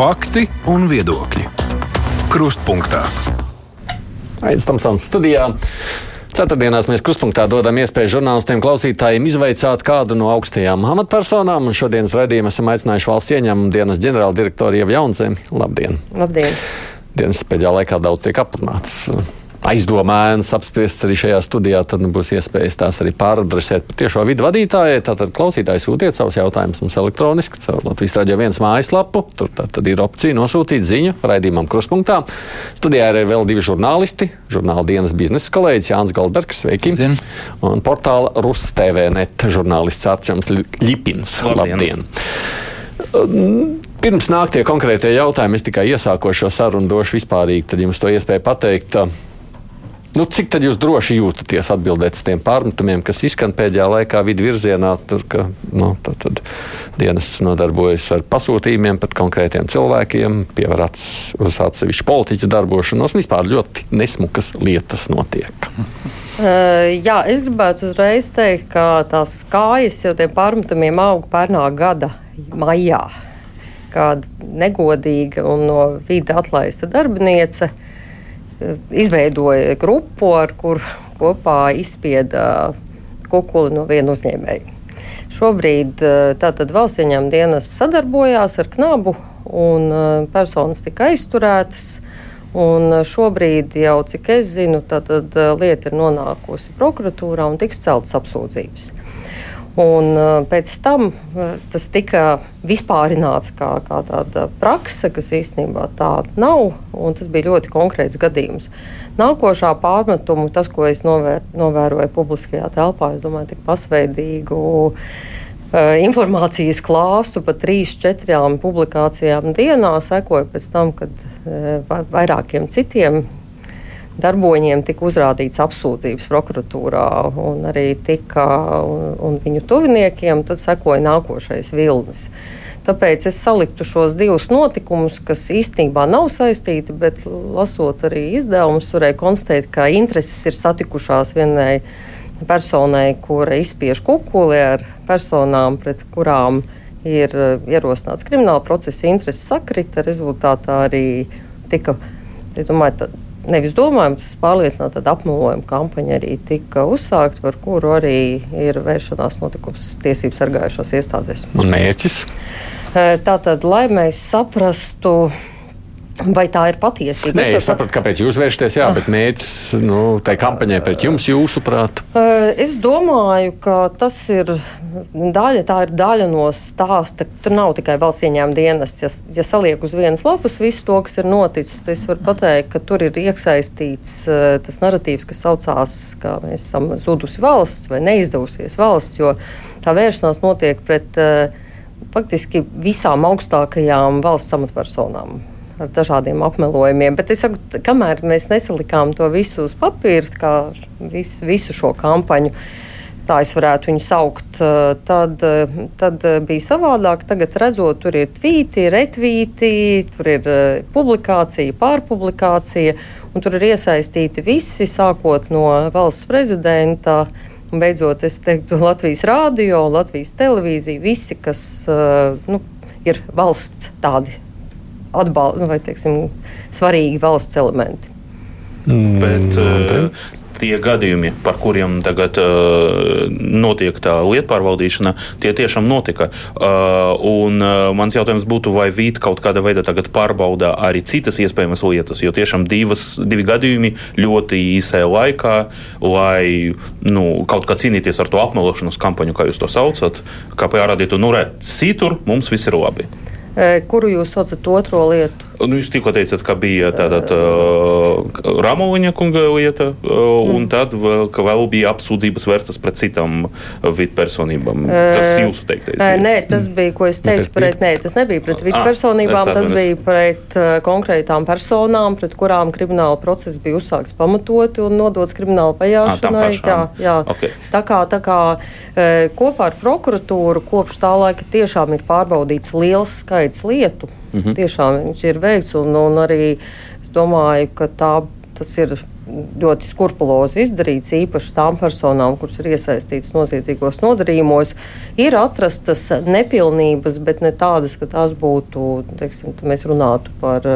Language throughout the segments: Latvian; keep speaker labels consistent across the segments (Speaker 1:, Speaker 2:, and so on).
Speaker 1: Fakti un viedokļi. Krustpunktā.
Speaker 2: Aizsmeļamies Tamsons studijā. Ceturtdienās mēs krustpunktā dodam iespēju žurnālistiem, klausītājiem izveicāt kādu no augstajām amatpersonām. Un šodienas raidījumā esam aicinājuši valsts ieņēmumu dienas ģenerāldirektoru Ievu Jaunzemi. Labdien!
Speaker 3: Labdien!
Speaker 2: Dienas pēdējā laikā daudz tiek aprunāts aizdomājums apspriest arī šajā studijā, tad nu, būs iespējas tās arī pāradresēt tiešo vidu vadītājai. Tātad klausītāji sūtiet savus jautājumus mums elektroniski caur Latvijas raidījā viens mājaslapu. Tur tad ir opcija nosūtīt ziņu raidījumam kruspunktā. Studijā ir vēl divi žurnālisti. Žurnāla dienas biznesa kolēģis Jānis Goldbergs, sveiki! Labdien. Un portāla Rus TV net žurnālists Arčams Ļipins. Labdien! Labdien. Pirms nāk tie konkrētie jautājumi, es tikai iesāku šo sarunu, došu vispārīgi, tad jums to iespēju pateikt. Nu, cik tad jūs droši jūtaties atbildēt uz tiem pārmetumiem, kas izskan pēdējā laikā vidu virzienā, tur, ka nu, dienas nodarbojas ar pasūtījumiem pat konkrētiem cilvēkiem, pievar acis uz atsevišķu politiķu darbošanos, un vispār ļoti nesmukas lietas notiek.
Speaker 3: Jā, es gribētu uzreiz teikt, ka tās kājas jau tiem pārmetumiem auga pērnā gada maijā. Kāda negodīga un no vida atlaista darbiniece uh, izveidoja grupu, ar kuru kopā izspieda kukuli no viena uzņēmēja. Šobrīd eh, tātad valsts ieņēmuma dienas sadarbojās ar Knabu, un eh, personas tika aizturētas. Un šobrīd, jau cik es zinu, eh, lieta ir nonākusi prokuratūrā un tiks celtas apsūdzības. Un pēc tam tas tika vispārināts kā, kā tāda prakse, kas īstenībā tāda nav. Tas bija ļoti konkrēts gadījums. Nākošā pārmetuma, tas, ko es novēr, novēroju publiskajā telpā, es domāju, tik pasveidīgu informācijas klāstu pa trīs, četrām publikācijām dienā, sekoja pēc tam, kad vairākiem citiem darboņiem tika uzrādīts apsūdzības prokuratūrā un arī tika un, un viņu tuviniekiem, tad sekoja nākošais vilnis. Tāpēc es saliktu šos divus notikumus, kas īstenībā nav saistīti, bet lasot arī izdevumus, varēja konstatēt, ka intereses ir satikušās vienai personai, kura izspiež kukuli ar personām, pret kurām ir ierosināts krimināla procesa intereses sakrita. Rezultātā arī tika, es domāju, nevis domājam, tas pārliecināti, tad apmelojuma kampaņa arī tika uzsākta, par kuru arī ir vēršanās notikums tiesību sargājušās iestādēs.
Speaker 2: Un mērķis?
Speaker 3: Tātad, lai mēs saprastu Vai tā ir patiesība?
Speaker 2: Nē, es sapratu, kāpēc jūs vēršaties, jā, bet mērķis nu, tai kampaņai pret jums, jūsuprāt?
Speaker 3: Es domāju, ka tas ir daļa, tā ir daļa no stāsta. Tur nav tikai valsts ieņēmuma dienas. Ja, ja saliek uz vienas lapas visu to, kas ir noticis, tad es varu pateikt, ka tur ir iesaistīts tas narratīvs, kas saucās, ka mēs esam zudusi valsts vai neizdevusies valsts, jo tā vēršanās notiek pret faktiski visām augstākajām valsts amatpersonām ar dažādiem apmelojumiem. Bet es saku, kamēr mēs nesalikām to visu uz papīra, kā vis, visu šo kampaņu, tā es varētu viņu saukt, tad, tad bija savādāk. Tagad redzot, tur ir tvīti, retvīti, tur ir publikācija, pārpublikācija, un tur ir iesaistīti visi, sākot no valsts prezidenta. Un beidzot, es teiktu, Latvijas rādio, Latvijas televīzija, visi, kas nu, ir valsts tādi atbalsta vai teiksim, svarīgi valsts elementi.
Speaker 4: Mm, Bet, uh, tie gadījumi, par kuriem tagad uh, notiek tā lietu pārvaldīšana, tie tiešām notika. Uh, un uh, mans jautājums būtu, vai Vīta kaut kādā veidā tagad pārbauda arī citas iespējamas lietas, jo tiešām divas, divi gadījumi ļoti īsā laikā, lai nu, kaut kā cīnīties ar to apmelošanas kampaņu, kā jūs to saucat, kā parādītu, nu, redz, citur mums viss ir labi.
Speaker 3: Kuru jūs saucat otro lietu?
Speaker 4: Nu, jūs tikko teicat, ka bija tāda uh, Rāmoliņa kunga lieta, uh, un mm. tad vēl, vēl bija apsūdzības vērstas pret citām vidpersonībām. Tas jūsu teiktais.
Speaker 3: Bija. Nē, tas bija, ko es teicu pret, nē, tas nebija pret vidpersonībām, tas bija pret uh, konkrētām personām, pret kurām krimināla process bija uzsākts pamatoti un nodots krimināla vajāšanai. Jā, jā. Okay. Tā kā, tā kā kopā ar prokuratūru kopš tā laika tiešām ir pārbaudīts liels skaits lietu. -hmm. Tiešām viņš ir veikts, un, un arī es domāju, ka tā, tas ir ļoti skrupulozi izdarīts, īpaši tām personām, kuras ir iesaistītas noziedzīgos nodarījumos, ir atrastas nepilnības, bet ne tādas, ka tās būtu, teiksim, mēs runātu par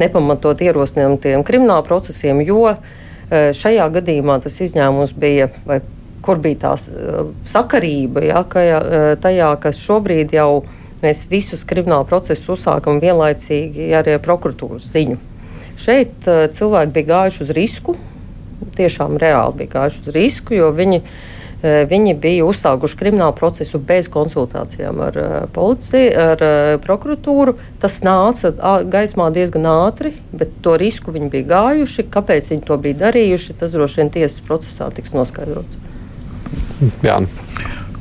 Speaker 3: nepamatot ierosinātiem krimināla procesiem, jo šajā gadījumā tas izņēmums bija. Kur bija tā sakarība, ja, ka, tajā, kas šobrīd jau ir mēs visus kriminālu procesus uzsākam vienlaicīgi ar prokuratūras ziņu. Šeit uh, cilvēki bija gājuši uz risku, tiešām reāli bija gājuši uz risku, jo viņi, uh, viņi bija uzsākuši kriminālu procesu bez konsultācijām ar uh, policiju, ar prokuratūru. Tas nāca gaismā diezgan ātri, bet to risku viņi bija gājuši. Kāpēc viņi to bija darījuši, tas droši vien tiesas procesā tiks noskaidrots.
Speaker 2: Jā.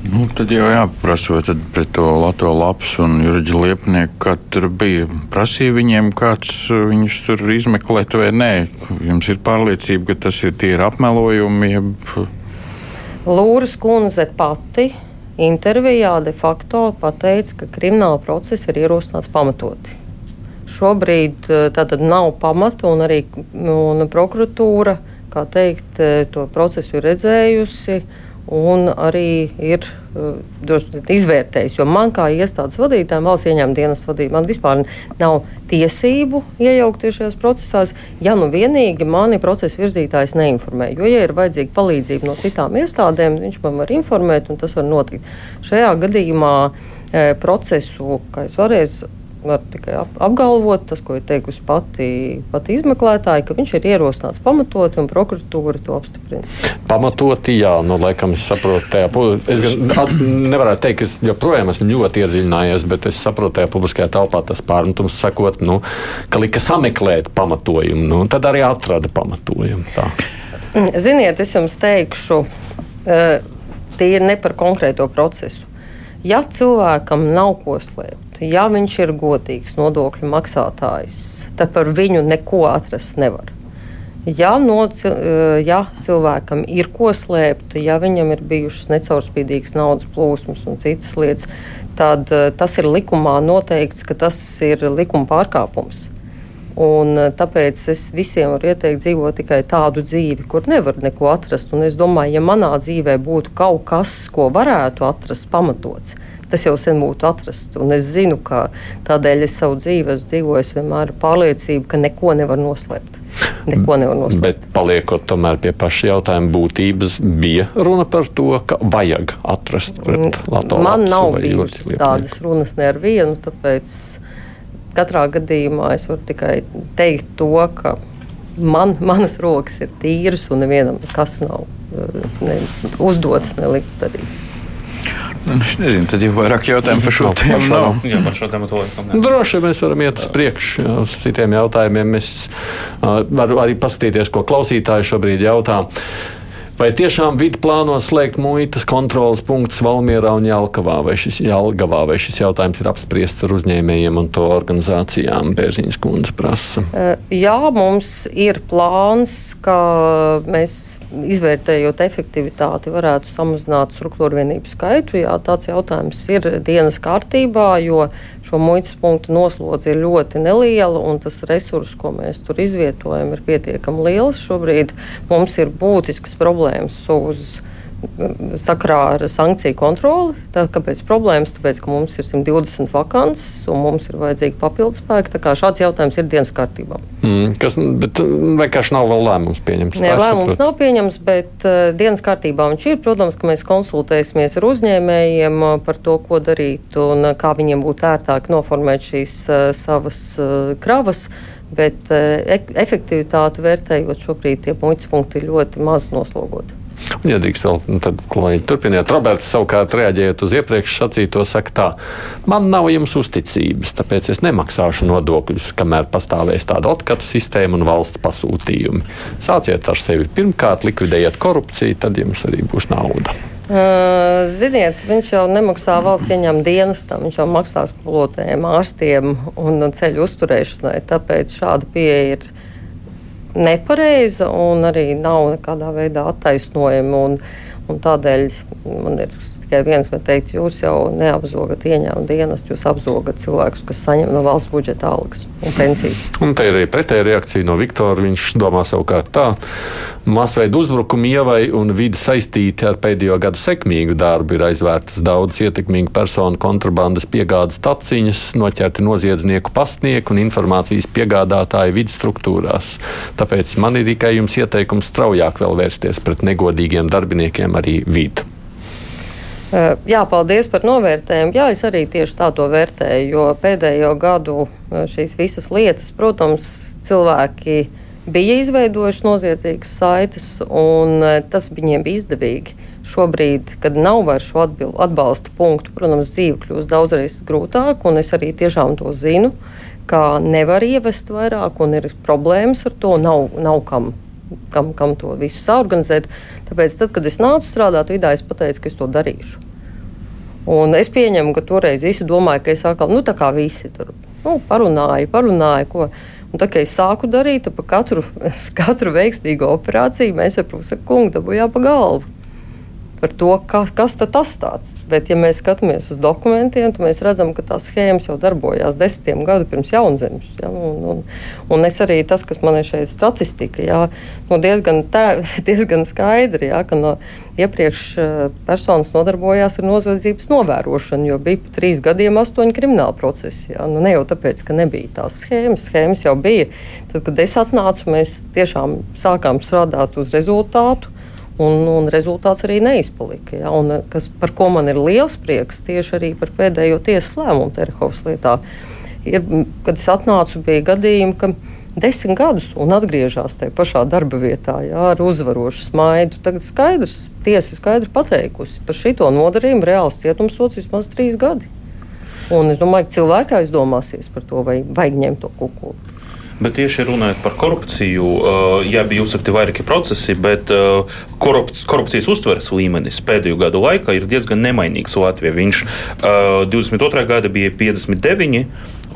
Speaker 5: Nu, tad jau jāprasa, vai pret to Latvijas lapas un Jurģa liepnieku, kā tur bija. Prasīja viņiem, kāds viņus tur izmeklēt vai nē. Jums ir pārliecība, ka tas ir tie ir apmelojumi. Jeb...
Speaker 3: Lūras kundze pati intervijā de facto pateica, ka krimināla procesa ir ierosināts pamatoti. Šobrīd eh, tātad nav pamata un arī un prokuratūra, kā teikt, to procesu ir redzējusi un arī ir uh, izvērtējis. Jo man, kā iestādes vadītājam, valsts ieņēmuma dienas vadītājam, man vispār nav tiesību iejaukties šajos procesos, ja nu vienīgi mani procesa virzītājs neinformē. Jo, ja ir vajadzīga palīdzība no citām iestādēm, viņš man var informēt, un tas var notikt. Šajā gadījumā e, procesu, kā es varēju var tikai ap, apgalvot, tas, ko ir teikusi pati, pati izmeklētāja, ka viņš ir ierosināts pamatot un prokuratūra to apstiprina.
Speaker 2: Pamatoti, jā, nu, laikam es saprotu, tajā, es at, nevarētu teikt, ka es joprojām esmu ļoti iedziļinājies, bet es saprotu, tajā publiskajā telpā tas pārmetums sakot, nu, ka lika sameklēt pamatojumu, nu, tad arī atrada pamatojumu. Tā.
Speaker 3: Ziniet, es jums teikšu, tie ir ne par konkrēto procesu. Ja cilvēkam nav ko slēpt, ja viņš ir godīgs nodokļu maksātājs, tad par viņu neko atrast nevar. Ja, no, eh, ja cilvēkam ir ko slēpt, ja viņam ir bijušas necaurspīdīgas naudas plūsmas un citas lietas, tad eh, tas ir likumā noteikts, ka tas ir likuma pārkāpums. Un, eh, tāpēc es visiem varu ieteikt dzīvot tikai tādu dzīvi, kur nevar neko atrast. Un es domāju, ja manā dzīvē būtu kaut kas, ko varētu atrast pamatots, tas jau sen būtu atrasts. Un es zinu, ka tādēļ es savu dzīvi esmu dzīvojis vienmēr ar pārliecību, ka neko nevar noslēpt. Neko nevar noslēpt.
Speaker 2: Bet paliekot tomēr pie paša jautājuma būtības, bija runa par to, ka vajag atrast pret mm, Latviju.
Speaker 3: Man nav bijušas tādas runas ne ar vienu, tāpēc katrā gadījumā es varu tikai teikt to, ka man, manas rokas ir tīras un nevienam nekas nav eh, ne, uzdots, nelikts darīt.
Speaker 5: Nu, es nezinu, tad jau vairāk jautājumu par šo tēmu nav.
Speaker 4: Jā, par šo tēmu laikam.
Speaker 2: Droši vien mēs varam iet uz priekšu uz citiem jautājumiem. Es uh, varu arī paskatīties, ko klausītāji šobrīd jautā. Vai tiešām vidi plāno slēgt muitas kontrolas punktus Valmierā un Jelgavā? Vai šis, Jelgavā, vai šis jautājums ir apspriests ar uzņēmējiem un to organizācijām? Bērziņas kundze prasa.
Speaker 3: Jā, mums ir plāns, ka mēs izvērtējot efektivitāti, varētu samazināt struktūra vienību skaitu. Jā, tāds jautājums ir dienas kārtībā, jo šo muitas punktu noslodze ir ļoti neliela un tas resurss, ko mēs tur izvietojam, ir pietiekami liels. Šobrīd mums ir būtisks problēmas uz sakrā ar sankciju kontroli. Tā, kāpēc problēmas? Tāpēc, ka mums ir 120 vakants un mums ir vajadzīgi papildus spēki. Šāds jautājums ir dienas kārtībā.
Speaker 2: Mm, kas, bet vienkārši nav vēl lēmums pieņemts.
Speaker 3: Nē, lēmums nav pieņemts, bet uh, dienas kārtībā viņš ir. Protams, ka mēs konsultēsimies ar uzņēmējiem uh, par to, ko darīt un uh, kā viņiem būtu ērtāk noformēt šīs uh, savas uh, kravas. Bet uh, efektivitāti vērtējot, šobrīd tie muitas punkti ir ļoti maz noslogoti.
Speaker 2: Ja drīkst vēl, nu, tad kolēģi turpiniet. Roberts savukārt reaģējot uz iepriekš sacīto, saka tā, man nav jums uzticības, tāpēc es nemaksāšu nodokļus, kamēr pastāvēs tāda atkatu sistēma un valsts pasūtījumi. Sāciet ar sevi pirmkārt, likvidējiet korupciju, tad jums arī būs nauda.
Speaker 3: Ziniet, viņš jau nemaksā valsts ieņēmuma dienestam, viņš jau maksā skolotājiem, ārstiem un ceļu uzturēšanai. Tāpēc šāda pieeja ir nepareiza un arī nav nekādā veidā attaisnojama. Un, un tādēļ man ir tikai viens, bet teikt, jūs jau neapzogat ieņēmumu dienas, jūs apzogat cilvēkus, kas saņem no valsts budžeta algas un pensijas.
Speaker 2: Un te ir arī pretēja reakcija no Viktora. Viņš domā savukārt tā, masveida uzbrukumi ievai un vidi saistīti ar pēdējo gadu sekmīgu darbu ir aizvērtas daudz ietekmīgu personu kontrabandas piegādes taciņas, noķerti noziedznieku pastnieku un informācijas piegādātāju vidas struktūrās. Tāpēc man ir tikai jums ieteikums straujāk vēl vērsties pret negodīgiem darbiniekiem arī vidu.
Speaker 3: Jā, paldies par novērtējumu. Jā, es arī tieši tā to vērtēju, jo pēdējo gadu šīs visas lietas, protams, cilvēki bija izveidojuši noziedzīgas saites, un tas viņiem bija izdevīgi. Šobrīd, kad nav vairs šo atbalsta punktu, protams, dzīve kļūst daudzreiz grūtāka, un es arī tiešām to zinu, ka nevar ievest vairāk, un ir problēmas ar to. Nav, nav kam kam, kam to visu saorganizēt. Tāpēc, tad, kad es nācu strādāt vidē, es pateicu, ka es to darīšu. Un es pieņemu, ka toreiz visi domāja, ka es atkal, nu, tā kā visi tur nu, parunāju, parunāju, ko. Un tā kā es sāku darīt, tad par katru, katru veiksmīgu operāciju mēs ar pusakungu dabūjām pa galvu par to, kas, kas tas tāds. Bet, ja mēs skatāmies uz dokumentiem, tad mēs redzam, ka tās schēmas jau darbojās desmitiem gadu pirms jaunzemes. Ja? Un, un, un es arī tas, kas man ir šeit statistika, ja? nu, diezgan, tā, diezgan skaidri, ja? ka no iepriekš eh, personas nodarbojās ar noziedzības novērošanu, jo bija pat trīs gadiem astoņi krimināli procesi. Ja? Nu, ne jau tāpēc, ka nebija tās schēmas, schēmas jau bija. Tad, kad es atnācu, mēs tiešām sākām strādāt uz rezultātu un, un rezultāts arī neizpalika. Ja? Un, kas, par ko man ir liels prieks tieši arī par pēdējo tiesas lēmumu Terhovas lietā, ir, kad es atnācu, bija gadījumi, ka desmit gadus un atgriežas tajā pašā darba vietā jā, ar uzvarošu smaidu. Tagad skaidrs, tiesa skaidri pateikusi par šito nodarījumu reāls cietumsots vismaz trīs gadi. Un es domāju, ka cilvēki aizdomāsies par to, vai vajag ņemt to kukulu.
Speaker 4: Bet tieši runājot par korupciju, jā, bija uzsakti vairāki procesi, bet korupcijas, korupcijas uztveres līmenis pēdējo gadu laikā ir diezgan nemainīgs Latvijā. Viņš 22. gada bija 59.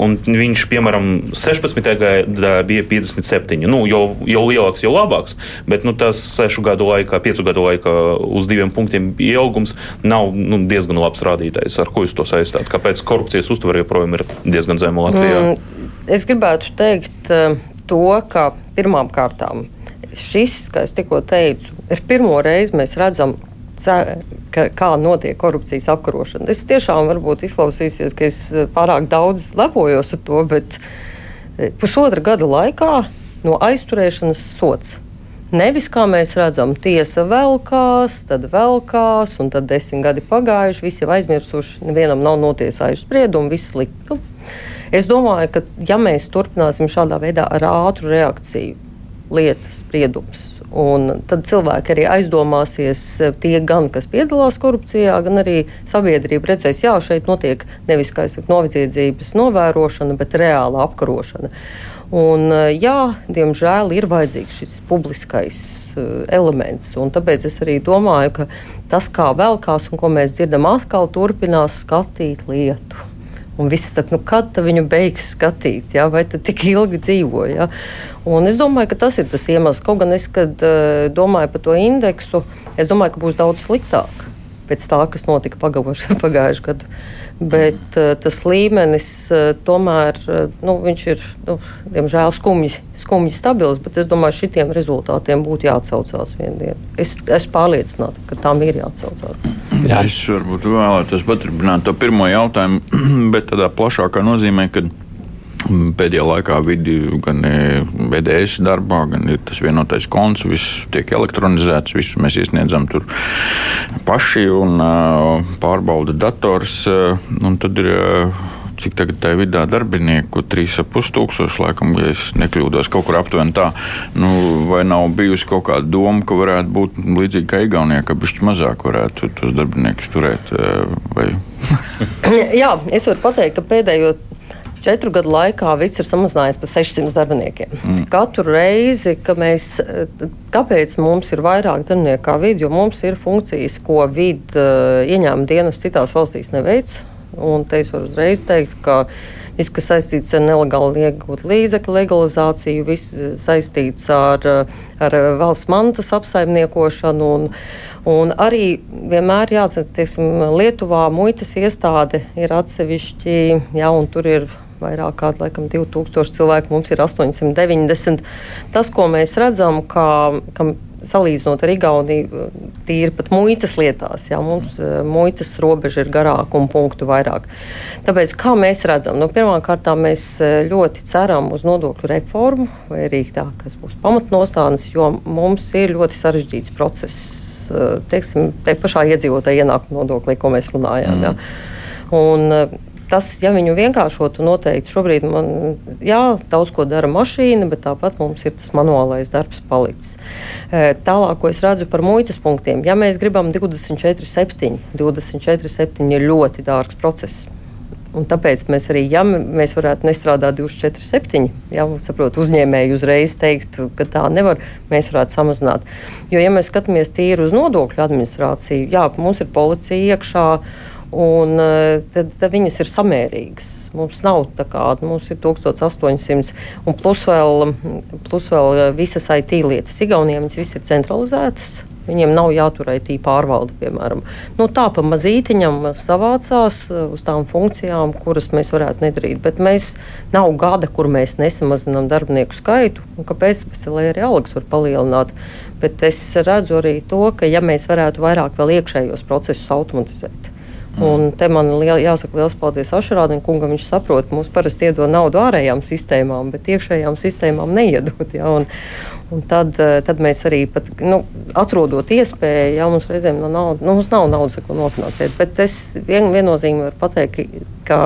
Speaker 4: Un viņš, piemēram, 16. gadā bija 57. Nu, jau, jau lielāks, jau labāks, bet nu, tas sešu gadu laikā, piecu gadu laikā uz diviem punktiem pieaugums nav nu, diezgan labs rādītājs. Ar ko jūs to saistāt? Kāpēc korupcijas uztvere joprojām ir diezgan zema Latvijā? Mm.
Speaker 3: Es gribētu teikt uh, to, ka pirmām kārtām šis, kā jau tikko teicu, ir pirmo reizi mēs redzam, ka, kā notiek korupcijas apkarošana. Es tiešām varbūt izklausīsies, ka es eh, pārāk daudz lepojos ar to, bet eh, pusotra gada laikā no aizturēšanas sots. Nevis kā mēs redzam, tiesa velkās, tad velkās, un tad desmit gadi pagājuši, visi jau aizmirsuši, nevienam nav notiesājuši spriedumu, viss slikti. Es domāju, ka ja mēs turpināsim šādā veidā ar ātru reakciju, lietas spriedums. Un tad cilvēki arī aizdomāsies, tie gan, kas piedalās korupcijā, gan arī sabiedrība redzēs, jā, šeit notiek nevis novietniecības novērošana, bet reāla apkarošana. Un, jā, diemžēl ir vajadzīgs šis publiskais uh, elements. Tāpēc es arī domāju, ka tas, kā velkās un ko mēs dzirdam, atkal turpinās skatīt lietu. Un visi saka, nu, kad viņu beigs skatīt, ja? vai tu tik ilgi dzīvo. Ja? Un es domāju, ka tas ir tas iemesls. Kaut gan es, kad uh, domāju par to indeksu, es domāju, ka būs daudz sliktāk pēc tā, kas notika pagājušajā gadā bet uh, tas līmenis uh, tomēr uh, nu, ir nu, diemžēl skumji, skumji stabils. Bet es domāju, ka šitiem rezultātiem būtu jāatcaucās vienā dienā. Es esmu pārliecināta, ka tam ir jāatcaucās.
Speaker 5: Jā. Es varbūt vēlētos paturpināt to pirmo jautājumu, bet tādā plašākā nozīmē, ka Pēdējā laikā vidi gan VDS darbā, gan ir tas vienotais konts, viss tiek elektronizēts, visu mēs iesniedzam tur paši un pārbauda dators. Un tad ir cik tagad tā vidā darbinieku, 3,5 tūkstoši, laikam, ja es nekļūdos, kaut kur aptuveni tā. Nu, vai nav bijusi kaut kāda doma, ka varētu būt līdzīgi kā Igaunijā, ka bišķi mazāk varētu tos darbiniekus turēt? Vai?
Speaker 3: Jā, es varu pateikt, ka pēdējo Četru gadu laikā viss ir samazinājies par 600 darbiniekiem. Mm. Katru reizi, kad mēs, kāpēc mums ir vairāk darbinieku kā vidi, jo mums ir funkcijas, ko vidi uh, ieņēmuma dienas citās valstīs neveic. Un te es varu uzreiz teikt, ka viss, kas saistīts ar nelegāli iegūt līdzekļu legalizāciju, viss saistīts ar, ar valsts mantas apsaimniekošanu. Un, Un arī vienmēr jāatcerās, ka Lietuvā muitas iestāde ir atsevišķi, jā, un tur ir vairāk kā laikam, 2000 cilvēku, mums ir 890. Tas, ko mēs redzam, ka, ka salīdzinot ar Igauniju, tīri pat muitas lietās, jā, mums muitas robeža ir garāka un punktu vairāk. Tāpēc, kā mēs redzam, nu, pirmkārt, mēs ļoti ceram uz nodokļu reformu, vai arī tā, kas būs pamatnostādnes, jo mums ir ļoti sarežģīts process Eh, teiksim, te pašā iedzīvotāja ienākuma nodoklī, ko mēs runājām. Mm. Ja. Un, eh, Tas, ja viņu vienkāršotu, noteikti šobrīd man, jā, daudz ko dara mašīna, bet tāpat mums ir tas manuālais darbs palicis. Tālāk, ko es redzu par muitas punktiem, ja mēs gribam 24,7, 24,7 ir ļoti dārgs process. Un tāpēc mēs arī, ja mēs varētu nestrādāt 247, ja saprotu, uzņēmēji uzreiz teiktu, ka tā nevar, mēs varētu samazināt. Jo, ja mēs skatāmies tīri uz nodokļu administrāciju, jā, mums ir policija iekšā, un eh, tad, tad viņas ir samērīgas. Mums nav tā kā, mums ir 1800, un plus vēl, plus vēl visas IT lietas. Igaunijā viņas visas ir centralizētas. Viņiem nav jātur IT pārvalde, piemēram. Nu, tā pa mazītiņam savācās uh, uz tām funkcijām, kuras mēs varētu nedarīt. Bet mēs nav gada, kur mēs nesamazinām darbinieku skaitu. Kāpēc? Pēc tam arī algas var palielināt. Bet es redzu arī to, ka ja mēs varētu vairāk vēl iekšējos procesus automatizēt. Un te man liel, jāsaka liels paldies Ašrādam kungam. Viņš saprot, ka mums parasti iedod naudu ārējām sistēmām, bet iekšējām sistēmām neiedod. Ja, un, un tad, eh, tad mēs arī pat, nu, atrodot iespēju, ja mums reizēm no naudas, nu, mums nav naudas, ko nofinansēt. Bet es vien, viennozīmīgi varu pateikt, ka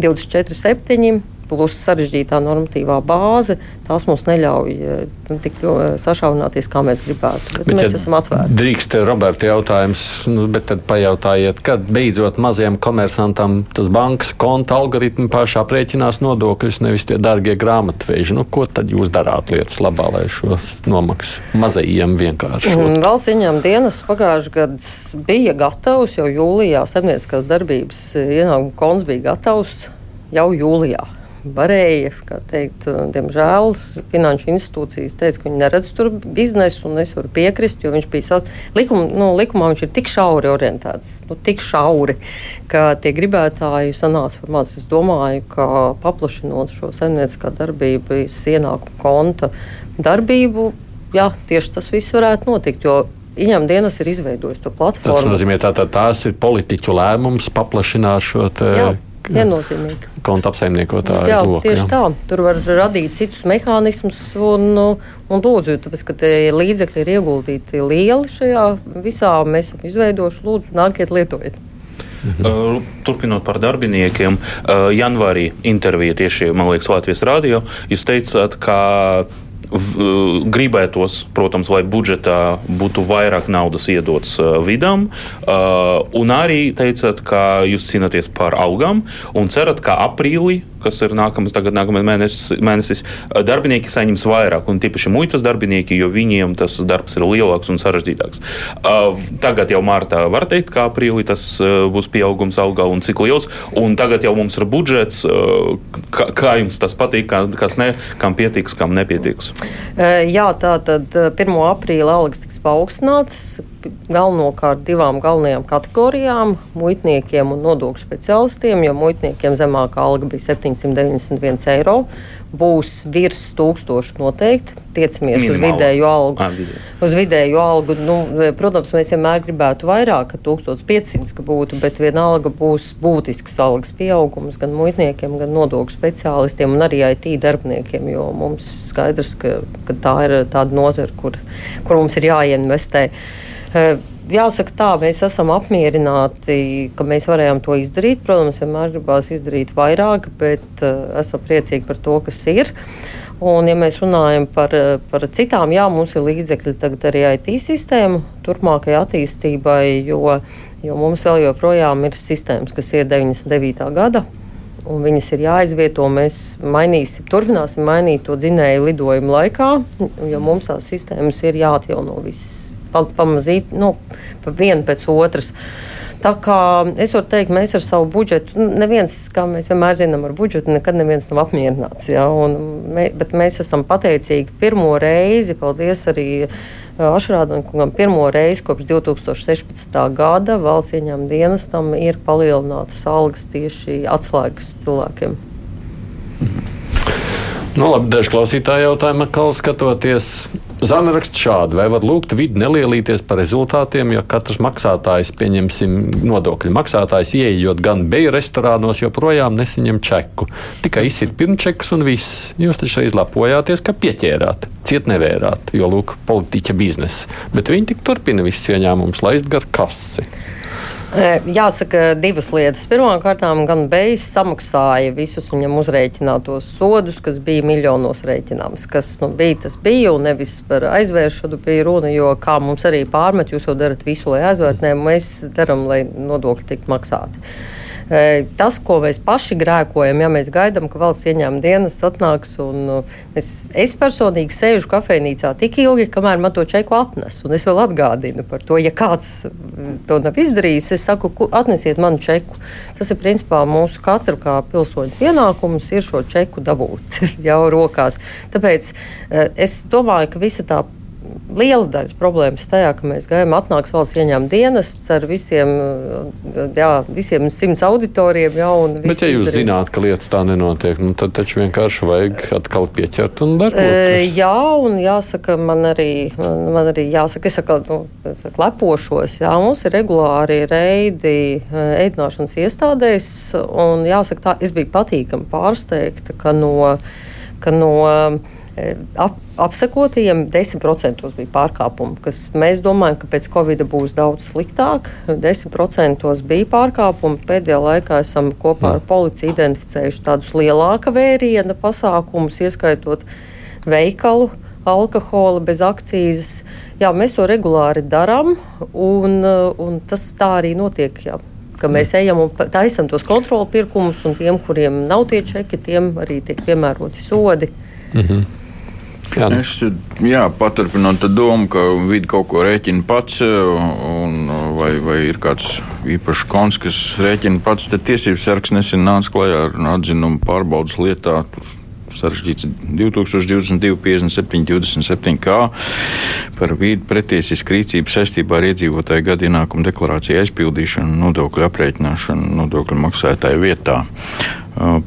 Speaker 3: 24, 7 plus sarežģītā normatīvā bāze, tās mums neļauj eh, nu, tik sašaurināties, kā mēs gribētu. Bet bet, mēs ja esam atvērti.
Speaker 2: Drīkst, Roberta, jautājums, nu, bet tad pajautājiet, kad beidzot maziem komersantam tas bankas konta algoritmi pašā aprēķinās nodokļus, nevis tie dārgie grāmatveži. Nu, ko tad jūs darāt lietas labā, lai šo nomaksu mazajiem vienkārši?
Speaker 3: Mm, valsts ieņēmuma dienas pagājušajā gadā bija gatavs jau jūlijā, saimnieciskās darbības ienākuma konts bija gatavs jau jūlijā varēja, kā teikt, diemžēl finanšu institūcijas teica, ka viņi neredz tur biznesu, un es varu piekrist, jo viņš bija likuma, nu, likumā viņš ir tik šauri orientēts, nu, tik šauri, ka tie gribētāji sanāca par maz. Es domāju, ka paplašinot šo saimnieciskā darbību, ienākumu konta darbību, jā, tieši tas viss varētu notikt. Viņam dienas ir izveidojis to platformu.
Speaker 2: Tas nozīmē, ka tā, tās ir politiķu lēmums paplašināt šo te. Jā
Speaker 3: Viennozīmīgi.
Speaker 2: Konta apsaimniekotāju.
Speaker 3: Jā, loku, tieši jā. tā. Tur var radīt citus mehānismus un, un lūdzu, tāpēc, ka līdzekļi ir ieguldīti lieli šajā visā. Mēs esam izveidojuši, lūdzu, nākiet lietojiet.
Speaker 4: Mhm. Uh, turpinot par darbiniekiem, uh, janvārī intervija tieši, liekas, Latvijas rādio. Jūs teicāt, ka gribētos, protams, lai budžetā būtu vairāk naudas iedots uh, vidam, uh, un arī teicat, ka jūs cīnāties par algām un cerat, ka aprīlī, kas ir nākamais, tagad nākamais mēnesis, mēnesis, darbinieki saņems vairāk, un tīpaši muitas darbinieki, jo viņiem tas darbs ir lielāks un sarežģītāks. Tagad jau martā var teikt, ka aprīlī tas būs pieaugums algā un cik liels, un tagad jau mums ir budžets, kā, kā jums tas patīk, kas ne, kam pietiks, kam nepietiks.
Speaker 3: Jā, tā tad 1. aprīļa algas tiks paaugstinātas galvenokārt divām galvenajām kategorijām - muitniekiem un nodokļu speciālistiem, jo muitniekiem zemākā alga bija 791 eiro. Būs virs tūkstoša noteikti. Tiecamies Minimāla. uz vidēju algu. À, vidē. Uz vidēju algu nu, protams, mēs vienmēr gribētu vairāk, ka 1500 ka būtu, bet vienalga būs būtisks algas pieaugums gan muitniekiem, gan nodokļu speciālistiem un arī IT darbiniekiem, jo mums skaidrs, ka, ka tā ir tāda nozara, kur, kur mums ir jāinvestē. Jāsaka, tā mēs esam apmierināti, ka mēs varējām to izdarīt. Protams, vienmēr gribās izdarīt vairāk, bet uh, esam priecīgi par to, kas ir. Un, ja mēs runājam par, par citām, jā, mums ir līdzekļi tagad arī IT sistēmu turpmākajai attīstībai, jo, jo mums vēl joprojām ir sistēmas, kas ir 99. gada. Un viņas ir jāizvieto. Mēs mainīsim, turpināsim mainīt to dzinēju lidojumu laikā, jo mums tās sistēmas ir jāatjauno visas pamazīt, nu, pa vienu pēc otras. Tā kā es varu teikt, mēs ar savu budžetu, nu, neviens, kā mēs vienmēr zinām, ar budžetu nekad neviens nav apmierināts. Ja? Mē, bet mēs esam pateicīgi pirmo reizi, paldies arī Ašrādam pirmo reizi kopš 2016. gada valsts ieņēmuma dienestam ir palielinātas algas tieši atslēgas cilvēkiem.
Speaker 2: Mhm. Nu, labi, daži klausītāji jautājumi, kā skatoties. Zana raksta šādi, vai var lūgt vidi nelielīties par rezultātiem, ja katrs maksātājs, pieņemsim, nodokļu maksātājs, ieejot gan beju restorānos, joprojām nesaņem čeku. Tikai izsit pirmčekus un viss. Jūs taču izlapojāties, ka pieķērāt, ciet nevērāt, jo lūk, politiķa biznesa. Bet viņi tik turpina visus ieņēmumus laist gar kasi.
Speaker 3: Jāsaka, divas lietas. Pirmkārt, gan Bejs samaksāja visus viņam uzrēķinātos sodus, kas bija miljonos rēķināms. Kas nu, bija, tas bija, un nevis par aizvēršanu bija runa, jo kā mums arī pārmet, jūs jau darat visu, lai aizvērtu, mēs darām, lai nodokļi tiktu maksāti. Tas, ko mēs paši grēkojam, ja mēs gaidām, ka valsts ieņēmuma dienas atnāks, un es, es personīgi sēžu kafejnīcā tik ilgi, kamēr man to čeku atnes. Un es vēl atgādinu par to, ja kāds to nav izdarījis, es saku, atnesiet manu čeku. Tas ir principā mūsu katra kā pilsoņa pienākums ir šo čeku dabūt jau rokās. Tāpēc es domāju, ka visa tā liela daļa problēmas tajā, ka mēs gājām, atnāks valsts ieņēmuma dienests ar visiem, jā, visiem simts auditoriem. Jā,
Speaker 2: Bet, ja jūs izdarīt. zināt, ka lietas tā nenotiek, nu, tad taču vienkārši vajag atkal pieķert un darīt.
Speaker 3: E, jā, un jāsaka, man arī, man, man arī jāsaka, es atkal nu, lepošos, jā, mums ir regulāri reidi ēdināšanas iestādēs, un jāsaka, tā, es biju patīkami pārsteigta, ka no, ka no ap, apsekotajiem 10% bija pārkāpumi, kas mēs domājam, ka pēc Covid būs daudz sliktāk. 10% bija pārkāpumi. Pēdējā laikā esam kopā ar policiju identificējuši tādus lielāka vēriena pasākumus, ieskaitot veikalu, alkohola bez akcijas. Jā, mēs to regulāri darām, un, un tas tā arī notiek. Jā ka mēs ejam un taisām tos kontrolu pirkumus, un tiem, kuriem nav tie čeki, tiem arī tiek piemēroti sodi. Mm -hmm.
Speaker 5: Jā, nu. es jā, paturpinot domu, ka vidi kaut ko rēķina pats, un, vai, vai ir kāds īpašs konts, kas rēķina pats. Tad tiesības sargs nesen nāca klajā ar atzinumu pārbaudas lietā. Tur sarežģīts 2022, 57, 27 kā par vīdu pretiesisku rīcību saistībā ar iedzīvotāju gadu ienākumu deklarāciju aizpildīšanu, nodokļu aprēķināšanu nodokļu maksātāju vietā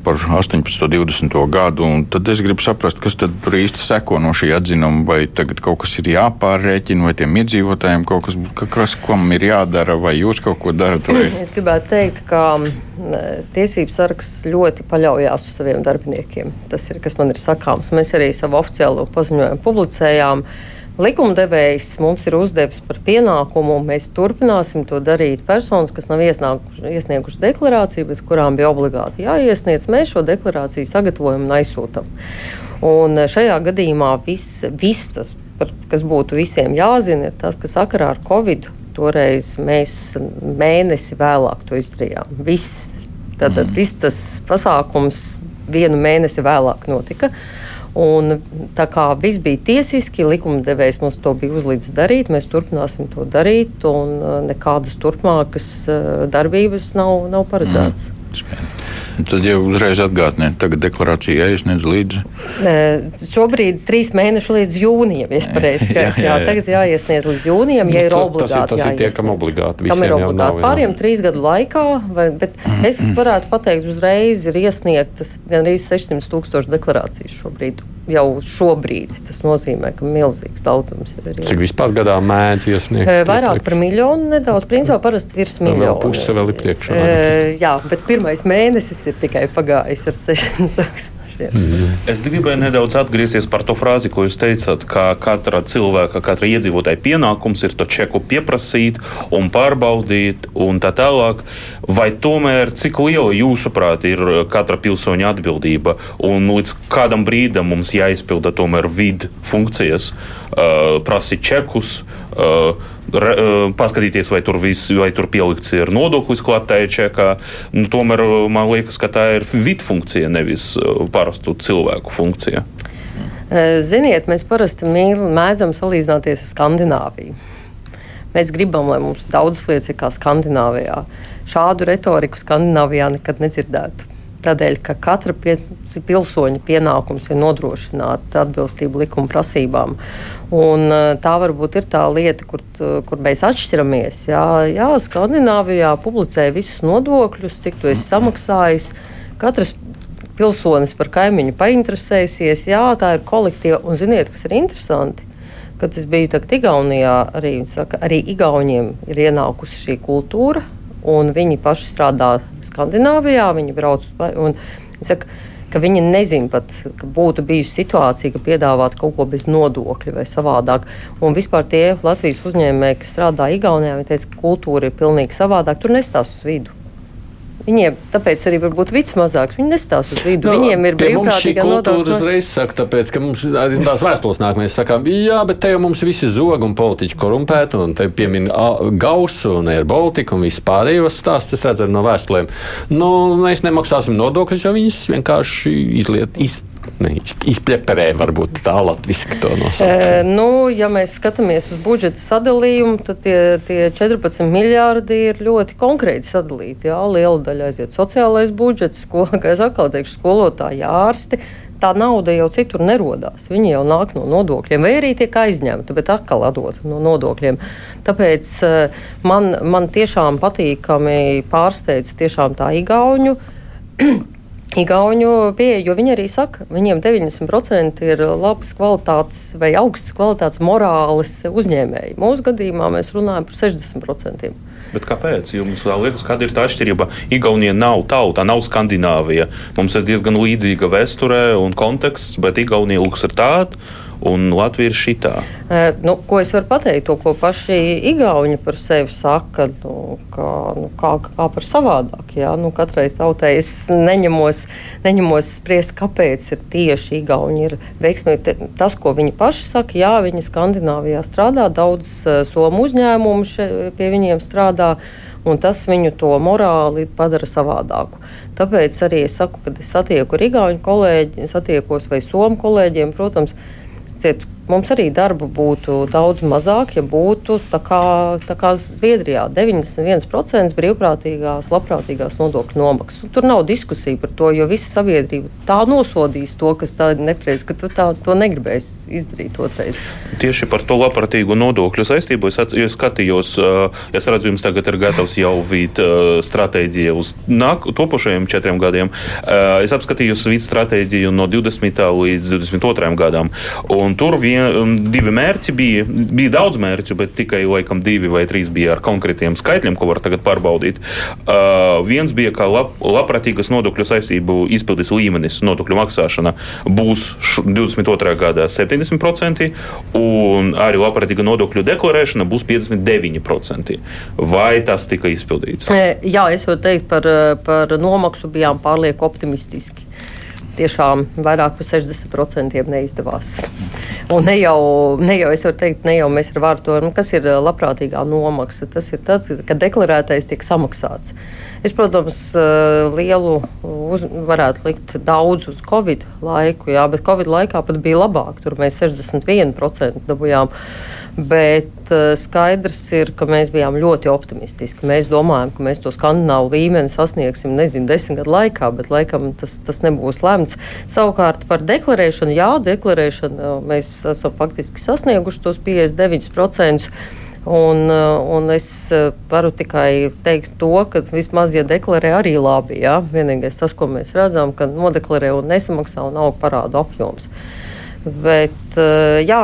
Speaker 5: par 18. un 20. gadu. Tad es gribu saprast, kas tad īsti seko no šī atzinuma. Vai tagad kaut kas ir jāpārrēķina, vai tiem iedzīvotājiem kaut kas, kas kam ir jādara, vai jūs kaut ko darat? Vai...
Speaker 3: Es gribētu teikt, ka tiesības sargs ļoti paļaujas uz saviem darbiniekiem. Tas ir, kas man ir sakāms. Mēs arī savu oficiālo paziņojumu publicējām. Uh, Likumdevējs mums ir uzdevis par pienākumu, un mēs turpināsim to darīt. Personas, kas nav iesniegušas deklarāciju, bet kurām bija obligāti jāiesniedz, mēs šo deklarāciju sagatavojam un aizsūtām. Un šajā gadījumā viss, vis tas, par, kas būtu visiem jāzina, ir tas, ka sakarā ar Covid toreiz mēs mēnesi vēlāk to izdarījām. Viss, tātad, mm. viss tas pasākums vienu mēnesi vēlāk notika. Un, tā kā viss bija tiesiski, likumdevējs mums to bija uzlīdz darīt, mēs turpināsim to darīt, un uh, nekādas turpmākas uh, darbības nav, nav paredzētas. Mm.
Speaker 5: Tad jau uzreiz atgādiniet, tagad deklarācija jāiesniedz līdz.
Speaker 3: Šobrīd trīs mēneši līdz jūnijam, ja pareizi skaidrs. Jā, jā, jā. tagad jāiesniedz līdz jūnijam, ja nu, ir obligāti. Tas,
Speaker 2: tas ir tie, kam obligāti.
Speaker 3: Kam ir obligāti. Pāriem trīs gadu laikā, vai, bet es varētu pateikt uzreiz, ir iesniegtas gan arī 600 tūkstoši deklarācijas šobrīd jau šobrīd. Tas nozīmē, ka milzīgs daudzums ir.
Speaker 2: Cik vispār gadā mēdz iesniegt?
Speaker 3: Vairāk par miljonu nedaudz. Principā parasti virs miljonu.
Speaker 2: Puse vēl ir priekšā.
Speaker 3: Jā, bet pirmais mēnesis ir tikai pagājis ar 600 tūkstošiem.
Speaker 4: Mm. Es gribēju nedaudz atgriezties par to frāzi, ko jūs teicāt, ka katra cilvēka, katra iedzīvotāja pienākums ir to čeku pieprasīt un pārbaudīt un tā tālāk. Vai tomēr cik liela jūsuprāt ir katra pilsoņa atbildība un līdz kādam brīdam mums jāizpilda tomēr vidu funkcijas, uh, prasīt čekus? Paskatīties, vai tur, vis, vai tur pielikts ir nodoklis klātajā čekā. Nu, tomēr man liekas, ka tā ir vidu funkcija, nevis parastu cilvēku funkcija.
Speaker 3: Ziniet, mēs parasti mēdzam salīdzināties ar Skandināviju. Mēs gribam, lai mums daudzas lietas ir kā Skandināvijā. Šādu retoriku Skandināvijā nekad nedzirdētu. Tādēļ, ka katra pie, pilsoņa pienākums ir nodrošināt atbilstību likuma prasībām. Un, tā varbūt ir tā lieta, kur, kur mēs atšķiramies. Jā, jā Skandināvijā publicē visus nodokļus, cik tu esi samaksājis. Katrs pilsonis par kaimiņu painteresēsies. Jā, tā ir kolektīva. Un ziniet, kas ir interesanti? Kad es biju Igaunijā, arī, saka, arī Igauniem ir ienākusi šī kultūra, viņi paši strādā Skandināvijā. Viņi brauc un saka, ka viņi nezina pat, ka būtu bijusi situācija, ka piedāvāt kaut ko bez nodokļa vai savādāk. Un vispār tie Latvijas uzņēmēji, kas strādā Igaunijā, viņi teica, ka kultūra ir pilnīgi savādāka. Tur nestāv uz vidu. Viņiem tāpēc arī var būt vids mazāks. Viņi nestāsta uz vidu. No, Viņiem ir brīvprātīga
Speaker 2: kultūra uzreiz saka, tāpēc, ka mums tās vēstules nāk, mēs sakām, jā, bet te jau mums visi zog un politiķi korumpēti, un te piemin Gausu un Air Baltica un viss pārējos stāsts, es redzu no vēstulēm. Nu, mēs nemaksāsim nodokļus, jo viņus vienkārši izliet, iz, ne, izpļeperē, varbūt tā latviski to nosaukt.
Speaker 3: E, nu, ja mēs skatāmies uz budžeta sadalījumu, tad tie, tie 14 miljārdi ir ļoti konkrēti sadalīti. Jā, liela daļa aiziet sociālais budžets, es atkal teikšu, skolotāji, ārsti. Tā nauda jau citur nerodās. Viņi jau nāk no nodokļiem, vai arī tiek aizņemta, bet atkal atdota no nodokļiem. Tāpēc man, man tiešām patīkami pārsteidz tiešām tā igauņu Igauņu pieeja, jo viņi arī saka, viņiem 90% ir labas kvalitātes vai augstas kvalitātes morāles uzņēmēji. Mūsu gadījumā mēs runājam par 60%.
Speaker 4: Bet kāpēc? Jums liekas, kāda ir tā atšķirība? Igaunija nav tauta, nav Skandināvija. Mums ir diezgan līdzīga vēsture un konteksts, bet Igaunija lūks ir tāda un Latvija ir šitā.
Speaker 3: E, nu, ko es varu pateikt, to, ko paši Igauni par sevi saka, nu, kā, nu, kā, kā par savādāk. Jā? Nu, katrai tautai es neņemos, neņemos spriest, kāpēc ir tieši Igauni ir veiksmīgi. Tas, ko viņi paši saka, jā, viņi Skandināvijā strādā, daudz somu uzņēmumu še, pie viņiem strādā. Un tas viņu to morāli padara savādāku. Tāpēc arī es saku, kad es satieku ar Igaunu kolēģiem, satiekos vai Somu kolēģiem, protams, uh, Ciet, mums arī darba būtu daudz mazāk, ja būtu tā kā, tā kā Zviedrijā 91% brīvprātīgās, labprātīgās nodokļu nomaksas. Tur nav diskusija par to, jo visa sabiedrība tā nosodīs to, kas tāda nepreiz, ka tu tā, to negribēsi izdarīt otrais.
Speaker 4: Tieši par to labprātīgo nodokļu saistību es, es skatījos, es redzu, jums tagad ir gatavs jau vīt stratēģija uz nāk, topošajiem četriem gadiem. Es apskatījos vīt stratēģiju no 20. līdz 22. gadam. Un tur vien, divi mērķi bija. Bija daudz mērķu, bet tikai laikam divi vai trīs bija ar konkrētiem skaitļiem, ko var tagad pārbaudīt. Uh, viens bija, ka lab, labprātīgas nodokļu saistību izpildes līmenis, nodokļu maksāšana būs 22. gadā 70%, un arī labprātīga nodokļu deklarēšana būs 59%. Vai tas tika izpildīts?
Speaker 3: Jā, es varu teikt par, par nomaksu bijām pārlieku optimistiski tiešām vairāk par 60% neizdevās. Un ne jau, ne jau es varu teikt, ne jau mēs ar vārdu to, nu, kas ir labprātīgā nomaksa. Tas ir tad, kad deklarētais tiek samaksāts. Es, protams, lielu uz, varētu likt daudz uz Covid laiku, jā, bet Covid laikā pat bija labāk. Tur mēs 61% dabūjām. Bet uh, skaidrs ir, ka mēs bijām ļoti optimistiski. Mēs domājam, ka mēs to skandināvu līmeni sasniegsim, nezinu, desmit gadu laikā, bet laikam tas, tas nebūs lemts. Savukārt par deklarēšanu, jā, deklarēšanu mēs esam faktiski sasnieguši tos 59%. Un, un es varu tikai teikt to, ka vismaz, ja deklarē, arī labi. Jā. Vienīgais tas, ko mēs redzam, ka nodeklarē un nesamaksā un aug parādu apjoms. Bet jā,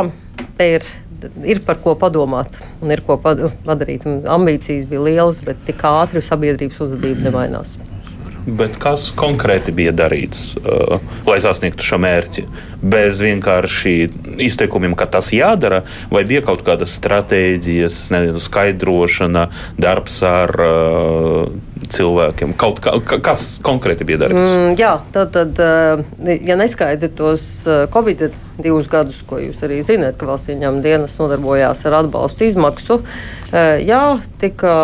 Speaker 3: te ir ir par ko padomāt un ir ko padarīt. Ambīcijas bija lielas, bet tik ātri sabiedrības uzvedība nemainās.
Speaker 4: Bet kas konkrēti bija darīts, uh, lai sasniegtu šo mērķi? Bez vienkārši izteikumiem, ka tas jādara, vai bija kaut kādas stratēģijas, nezinu, skaidrošana, darbs ar uh, cilvēkiem? Kaut kā, kas konkrēti bija darīts?
Speaker 3: Mm, jā, tad, tad uh, ja neskaidri tos uh, Covid divus gadus, ko jūs arī zināt, ka valsts ieņēmuma dienas nodarbojās ar atbalstu izmaksu, uh, jā, tika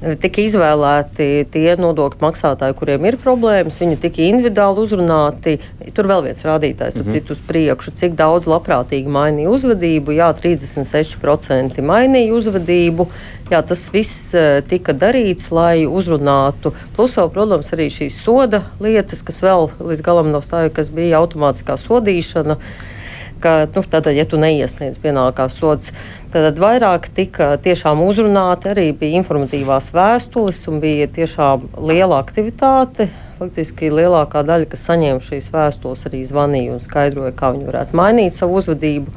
Speaker 3: tika izvēlēti tie nodokļu maksātāji, kuriem ir problēmas. Viņi tika individuāli uzrunāti. Tur vēl viens rādītājs, mm -hmm. citu uz priekšu, cik daudz labprātīgi mainīja uzvedību. Jā, 36% mainīja uzvedību. Jā, tas viss uh, tika darīts, lai uzrunātu. Plus, vēl, protams, arī šīs soda lietas, kas vēl līdz galam nav stājušas, kas bija automātiskā sodīšana. Ka, nu, tātad, ja tu neiesniedz pienākās sods, Tad vairāk tika tiešām uzrunāti, arī bija informatīvās vēstules un bija tiešām liela aktivitāte. Faktiski lielākā daļa, kas saņēma šīs vēstules, arī zvanīja un skaidroja, kā viņi varētu mainīt savu uzvedību.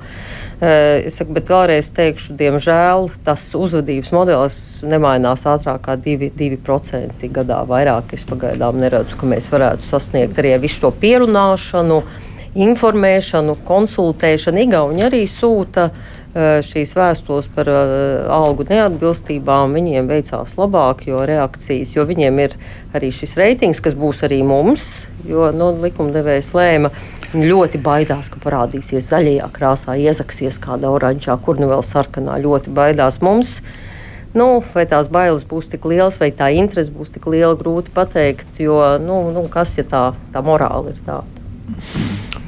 Speaker 3: Es saku, bet vēlreiz teikšu, diemžēl tas uzvedības modelis nemainās ātrāk kā 2%, 2 gadā. Vairāk es pagaidām neredzu, ka mēs varētu sasniegt arī ar visu to pierunāšanu, informēšanu, konsultēšanu. Igauni arī sūta uh, šīs vēstules par uh, algu neatbilstībām, viņiem veicās labāk, jo reakcijas, jo viņiem ir arī šis reitings, kas būs arī mums, jo nu, likumdevējs lēma. Ļoti baidās, ka parādīsies zaļajā krāsā, iezaksies kāda oranžā, kur nu vēl sarkanā. Ļoti baidās mums. Nu, vai tās bailes būs tik lielas, vai tā interese būs tik liela, grūti pateikt. Jo, nu, nu, kas ja tā, tā morāla ir tāda?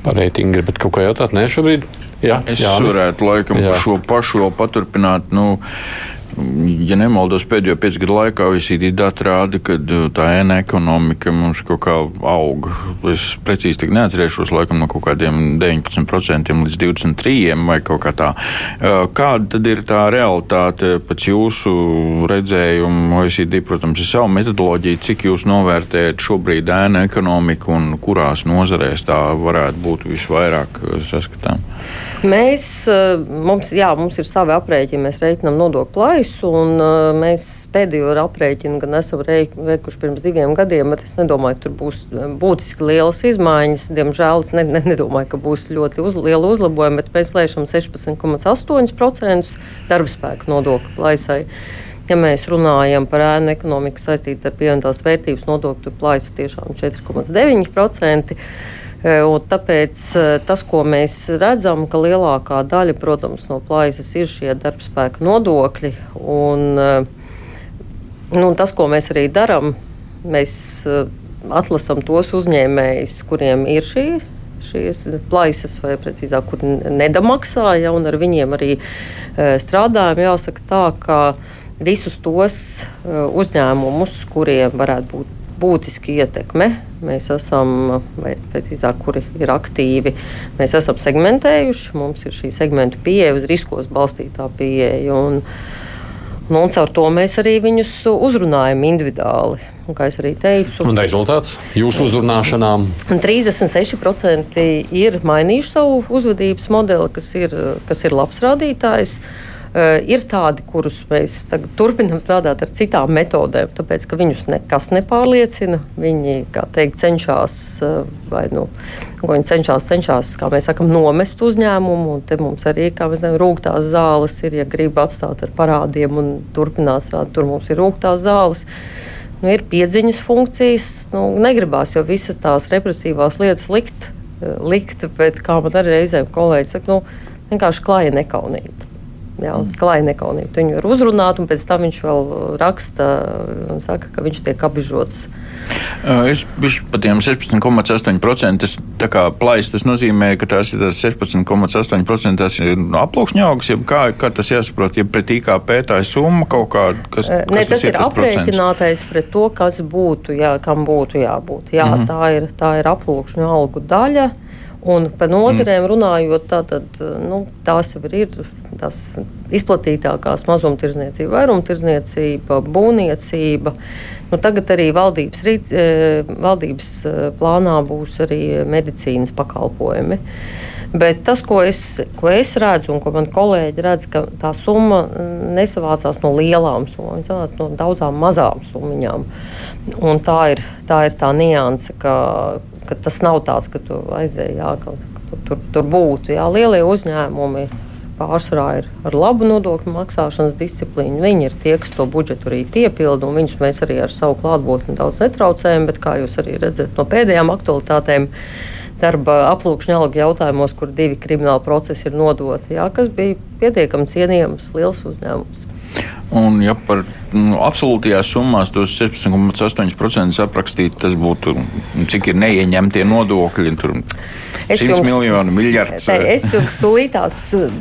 Speaker 2: Par reitingu gribat kaut ko jautāt? Nē, šobrīd.
Speaker 5: Jā, es jā, varētu laikam jā. šo pašu vēl paturpināt. Nu, ja nemaldos, pēdējo piecu gadu laikā OECD dati rāda, ka uh, tā ēna ekonomika mums kaut kā aug. Es precīzi tik neatcerēšos, laikam no kaut kādiem 19% līdz 23% vai kaut kā tā. Uh, kāda tad ir tā realitāte pēc jūsu redzējumu? OECD, protams, ir savu metodoloģiju, cik jūs novērtējat šobrīd ēna ekonomiku un kurās nozarēs tā varētu būt visvairāk saskatām?
Speaker 3: Mēs, mums, jā, mums ir savi aprēķini, mēs reiķinām nodokļu plaisu, un uh, mēs pēdējo aprēķinu gan esam veikuši pirms diviem gadiem, bet es nedomāju, ka tur būs eh, būtiski lielas izmaiņas. Diemžēl es ne, ne, nedomāju, ka būs ļoti uz, liela uzlabojuma, bet mēs lēšam 16,8% darba spēka nodokļu plaisai. Ja mēs runājam par ēnu ekonomiku saistītu ar pievienotās vērtības nodokļu plaisu, tiešām 4,9%. Un tāpēc tas, ko mēs redzam, ka lielākā daļa, protams, no plājas ir šie darbspēka nodokļi. Un, nu, tas, ko mēs arī darām, mēs atlasām tos uzņēmējus, kuriem ir šī šīs plaisas, vai precīzāk, kur nedamaksā, ja, un ar viņiem arī strādājam. Jāsaka tā, ka visus tos uzņēmumus, kuriem varētu būt būtiski ietekme. Mēs esam, vai precīzāk, kuri ir aktīvi, mēs esam segmentējuši. Mums ir šī segmentu pieeja, uz riskos balstītā pieeja. Un, nu, un caur to mēs arī viņus uzrunājam individuāli. Un, kā jau teicu,
Speaker 2: un rezultāts jūsu uzrunāšanām?
Speaker 3: 36% ir mainījuši savu uzvedības modeli, kas ir, kas ir labs rādītājs. Uh, ir tādi, kurus mēs turpinām strādāt ar citām metodēm, tāpēc ka viņus nekas nepārliecina. Viņi teikt, cenšas, uh, vai nu, viņi cenšas, cenšas, kā mēs sakām, nomest uzņēmumu. Te mums arī, kā mēs zinām, rūgtās zāles ir, ja grib atstāt ar parādiem un turpināt strādāt, tur mums ir rūgtās zāles. Nu, ir piedziņas funkcijas, nu, negribās jau visas tās represīvās lietas likt, uh, likt bet kā man arī reizēm kolēģi saka, nu, vienkārši klāja nekaunība. Jā, klāja nekaunību. Viņu var uzrunāt, un pēc tam viņš vēl raksta saka, ka viņš tiek apbižots.
Speaker 5: Es biju par tiem 16,8%. Tas, plais, tas nozīmē, ka tās ir 16,8% tas ir aploksņa augs, ja kā, kā tas jāsaprot, ja pret IKP tā ir summa kaut kāda, kas, kas
Speaker 3: ne, tas,
Speaker 5: tas
Speaker 3: ir. Ir aprēķinātais pret to, kas būtu, jā, kam būtu jābūt. Jā, mm -hmm. tā, ir, tā ir aploksņa algu daļa. Un par nozarēm mm. runājot, tā, tad, nu, tās jau ir tās izplatītākās mazumtirdzniecība, vairumtirdzniecība, būvniecība. Nu, tagad arī valdības, rīc, e, valdības e, plānā būs arī medicīnas pakalpojumi. Bet tas, ko es, ko es redzu, un ko man kolēģi redz, ka tā summa nesavācās no lielām summām, viņa savācās no daudzām mazām summiņām. Un tā ir tā, ir tā nianse, ka, ka tas nav tāds, ka tu aizēji, jā, ka, ka tur, tur būtu. Jā, lielie uzņēmumi pārsvarā ir ar labu nodokļu maksāšanas disciplīnu. Viņi ir tie, kas to budžetu arī piepilda, un viņus mēs arī ar savu klātbūtni daudz netraucējam. Bet, kā jūs arī redzat no pēdējām aktualitātēm, darba aplūkšņa algu jautājumos, kur divi krimināli procesi ir nodoti, jā, kas bija pietiekami cienījams liels uzņēmums.
Speaker 5: Un, ja par nu, absolūtajās summās tos 16,8% aprakstīt, tas būtu cik ir neieņemtie nodokļi. Tur Es 100 jums, miljonu, miljards.
Speaker 3: Tā, es jums tūlītās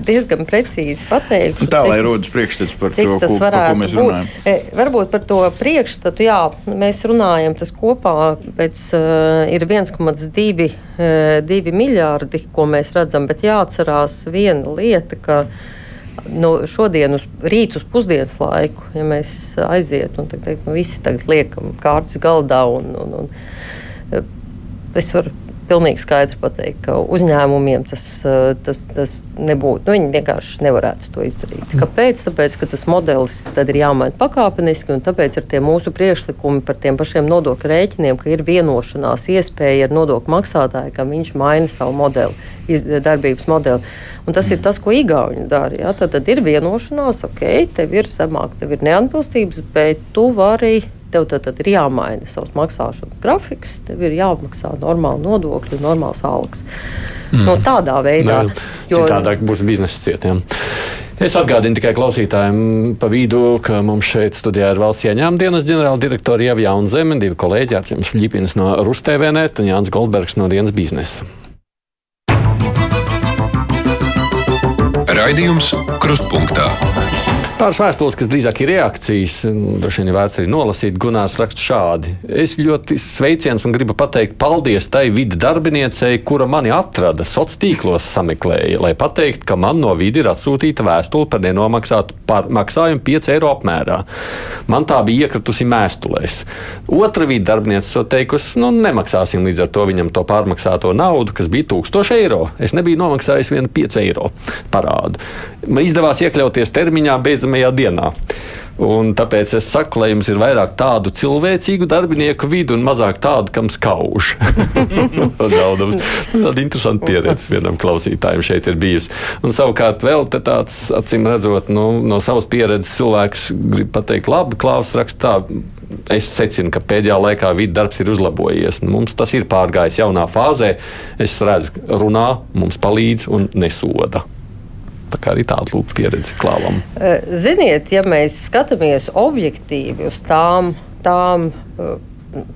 Speaker 3: diezgan precīzi pateikšu.
Speaker 5: Tā, cik, lai rodas priekšstats par to, ko, par ko mēs runājam.
Speaker 3: Būt. E, varbūt par to priekšstatu, jā, mēs runājam, tas kopā pēc, uh, ir 1,2 uh, miljārdi, ko mēs redzam, bet jāatcerās viena lieta, ka no šodien uz rītu uz pusdienas laiku, ja mēs aizietu un teikt, nu, visi tagad liekam kārtas galdā un, un, un es varu pilnīgi skaidri pateikt, ka uzņēmumiem tas, eh, tas, tas nebūtu. Nu, viņi vienkārši nevarētu to izdarīt. Mm. Kāpēc? Tāpēc, ka tas modelis tad ir jāmaina pakāpeniski, un tāpēc ir tie mūsu priekšlikumi par tiem pašiem nodokļu rēķiniem, ka ir vienošanās iespēja ar nodokļu maksātāju, ka viņš maina savu modeli, iz, darbības modeli. Un tas ir tas, ko Igauni dara. Ja? Tad, tad ir vienošanās, ok, tev ir zemāk, tev ir neatbilstības, bet tu vari tev tad, tad ir jāmaina savs maksāšanas grafiks, tev ir jāmaksā normāli nodokļi, normāls algas. Mm. No tādā veidā.
Speaker 2: Ne, jo citādāk būs biznesa cietiem. Es atgādinu tikai klausītājiem pa vidu, ka mums šeit studijā ir valsts ieņēmuma dienas ģenerāla direktora Ieva Jaunzeme, divi kolēģi Arčuns Ļipins no Rustēvēnet un Jānis Goldbergs no dienas biznesa.
Speaker 1: Raidījums Krustpunktā.
Speaker 2: Pāris vēstules, kas drīzāk ir reakcijas, droši vien ir vērts arī nolasīt. Gunārs raksta šādi. Es ļoti sveiciens un gribu pateikt paldies tai vidi darbiniecei, kura mani atrada, sociālos tīklos sameklēja, lai pateiktu, ka man no vidi ir atsūtīta vēstule par nenomaksātu maksājumu 5 eiro apmērā. Man tā bija iekritusi mēstulēs. Otra vidi darbiniece to teikusi, nu nemaksāsim līdz ar to viņam to pārmaksāto naudu, kas bija 1000 eiro. Es nebiju nomaksājis vienu 5 eiro parādu. Man izdevās iekļauties termiņā beidzamajā dienā. Un tāpēc es saku, lai jums ir vairāk tādu cilvēcīgu darbinieku vidu un mazāk tādu, kam skauž. Daudz tāda interesanta pieredze vienam klausītājam šeit ir bijusi. Un savukārt vēl tāds, acīm redzot, nu, no savas pieredzes cilvēks grib pateikt, labi, Klaus raksta tā. Es secinu, ka pēdējā laikā vidus darbs ir uzlabojies. Mums tas ir pārgājis jaunā fāzē. Es redzu, runā, mums palīdz un nesoda. Tā kā arī tāda lūk pieredze klāvam.
Speaker 3: Ziniet, ja mēs skatāmies objektīvi uz tām, tām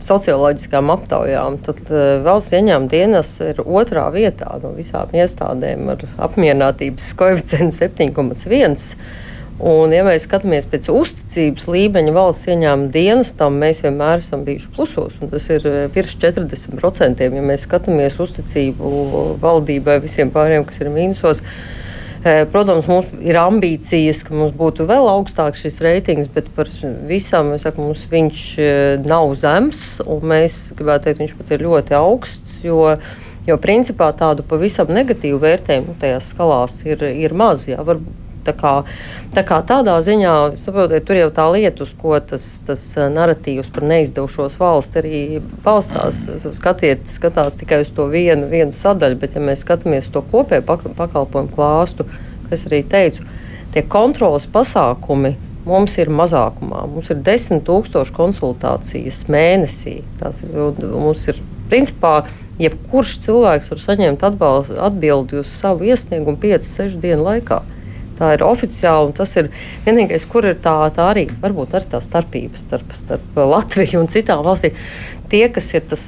Speaker 3: socioloģiskām aptaujām, tad valsts ieņēmuma dienas ir otrā vietā no visām iestādēm ar apmierinātības koeficientu 7,1. Un, ja mēs skatāmies pēc uzticības līmeņa valsts ieņēmuma dienestam, mēs vienmēr esam bijuši plusos. Tas ir virs 40%. Ja mēs skatāmies uzticību valdībai, visiem pārējiem, kas ir mīnusos, Eh, protams, mums ir ambīcijas, ka mums būtu vēl augstāks šis reitings, bet par visam saku, mums viņš eh, nav zems. Mēs gribētu teikt, viņš pat ir ļoti augsts. Jo, jo principā tādu pavisam negatīvu vērtējumu tajās skalās ir, ir maz. Jā, varbūt, tā kā, tā kā tādā ziņā, saprotiet, tur jau tā lieta, uz ko tas, tas eh, narratīvs par neizdevušos valsts arī balstās. Skatiet, skatās tikai uz to vienu, vienu sadaļu, bet ja mēs skatāmies to kopēju pakalpojumu klāstu, kas arī teicu, tie kontrolas pasākumi. Mums ir mazākumā. Mums ir desmit tūkstoši konsultācijas mēnesī. Tas ir, mums ir principā jebkurš cilvēks var saņemt atbildi uz savu iesniegumu 5-6 dienu laikā. Tā ir oficiāli, tas ir vienīgais, kur ir tā, tā arī, varbūt arī tā starpība starp, starp Latviju un citām valstīm. Tie, kas ir tas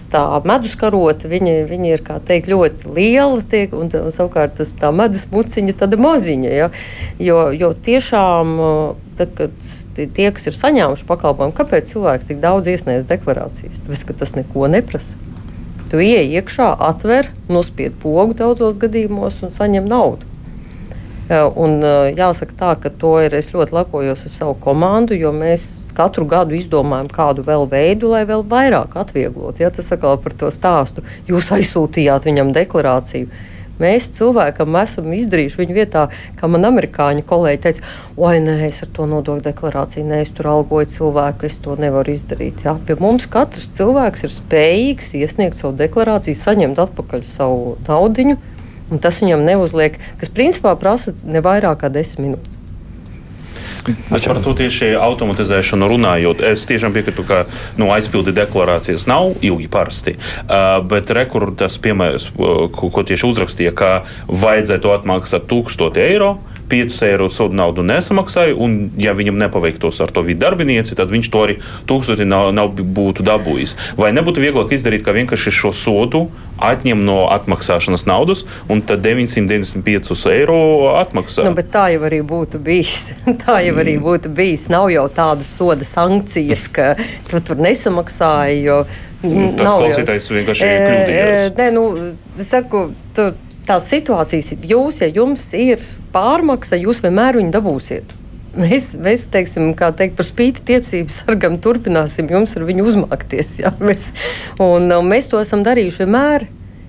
Speaker 3: medus karoti, viņi, viņi ir teikt, ļoti lieli, tiek, un, un savukārt tas medus muciņa tāda maziņa. Ja? Jo, jo tiešām, tad, kad tie, kas ir saņēmuši pakalpojumu, kāpēc cilvēki tik daudz iesniedz deklarācijas? Tāpēc, ka tas neko neprasa. Tu ieej iekšā, atver, nospied pogu daudzos gadījumos un saņem naudu. Eh, un eh, jāsaka tā, ka to ir es ļoti lepojos ar savu komandu, jo mēs katru gadu izdomājam kādu vēl veidu, lai vēl vairāk atvieglotu. Ja, tas atkal par to stāstu. Jūs aizsūtījāt viņam deklarāciju. Mēs cilvēkam esam izdarījuši viņa vietā, kā man amerikāņu kolēģi teica, oi, nē, es ar to nodokļu deklarāciju, nē, es tur algoju cilvēku, es to nevaru izdarīt. Ja? Pie mums katrs cilvēks ir spējīgs iesniegt savu deklarāciju, saņemt atpakaļ savu naudiņu Un tas viņam neuzliek, kas principā prasa ne vairāk kā desmit minūtes.
Speaker 4: Es par to tieši automatizēšanu runājot. Es tiešām piekrītu, ka nu, aizpildi deklarācijas nav ilgi parasti. Uh, bet rekords piemērs, ko, ko tieši uzrakstīja, ka vajadzētu atmaksāt 1000 eiro 5 eiro sodu naudu nesamaksāja, un ja viņam nepaveiktos ar to vidu darbinieci, tad viņš to arī tūkstoti nav, nav būtu dabūjis. Vai nebūtu vieglāk izdarīt, ka vienkārši šo sodu atņem no atmaksāšanas naudas, un tad 995 eiro atmaksā?
Speaker 3: Nu, tā jau arī būtu bijis. tā jau arī būtu bijis. Nav jau tādas soda sankcijas, ka tu tur nesamaksāji. Jo,
Speaker 4: Tas klausītājs vienkārši ir kļūdījies.
Speaker 3: Nē, nu, saku, tur tās situācijas, jūs, ja jums ir pārmaksa, jūs vienmēr viņu dabūsiet. Mēs, mēs teiksim, kā teikt, par spīti tiepsības sargam, turpināsim jums ar viņu uzmākties. Jā, mēs, un mēs to esam darījuši vienmēr.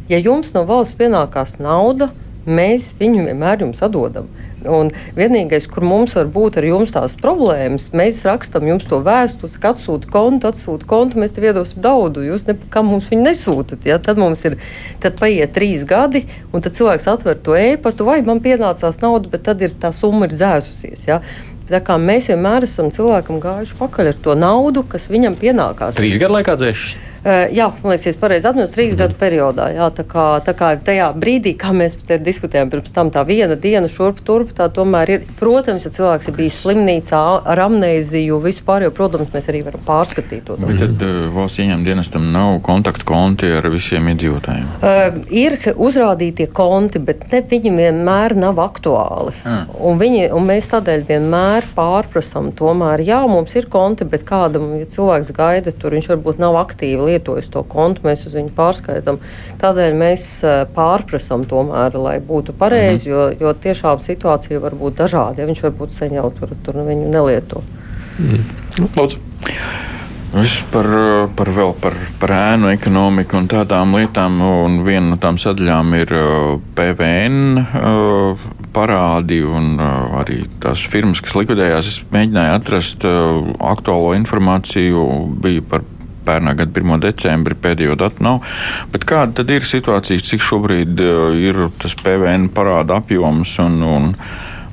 Speaker 3: Ja jums no valsts pienākās nauda, mēs viņu vienmēr jums atdodam. Un vienīgais, kur mums var būt ar jums tās problēmas, mēs rakstām jums to vēstuli, ka atsūta kontu, atsūta kontu, mēs tev iedosim daudz. Jūs nekam mums viņu nesūtat. Ja? Tad mums ir, tad paiet trīs gadi, un tad cilvēks atver to e-pastu, vai man pienācās nauda, bet tad ir tā summa ir zēsusies. Ja? Mēs vienmēr esam cilvēkam gājuši pakaļ ar to naudu, kas viņam pienākās.
Speaker 2: Trīs gadu laikā dzēšas.
Speaker 3: Uh, jā, man liekas, pareizi atceros, trīs mm. gadu periodā. Jā, tā, kā, tā kā tajā brīdī, kā mēs diskutējām pirms tam, tā viena diena šurp turp, tā tomēr ir. Protams, ja cilvēks ir bijis slimnīcā ar amnēziju, vispār, jo, protams, mēs arī varam pārskatīt to.
Speaker 5: Bet tad uh, valsts ieņem dienestam nav kontaktu konti ar visiem iedzīvotājiem?
Speaker 3: Uh, ir uzrādītie konti, bet ne, viņi vienmēr nav aktuāli. Ah. Un, viņi, un mēs tādēļ vienmēr pārprasam, tomēr, jā, mums ir konti, bet kādam, ja cilvēks gaida tur, viņš varbūt nav aktīvi lietojis to kontu, mēs uz viņu pārskaitām. Tādēļ mēs eh, pārprasām tomēr, lai būtu pareizi, mm -hmm. jo, jo tiešām situācija var būt dažāda. Ja viņš varbūt sen jau tur, tur viņu nelieto.
Speaker 2: Mm. Lūdzu.
Speaker 5: Viss par, par, vēl par, par ēnu ekonomiku un tādām lietām. Un viena no tām sadaļām ir eh, PVN eh, parādi un arī tās firmas, kas likvidējās. Es mēģināju atrast aktuālo informāciju, bija par pērnā gada 1. decembri pēdējo datu nav. Bet kāda tad ir situācija, cik šobrīd eh, ir tas PVN parāda apjoms un, un,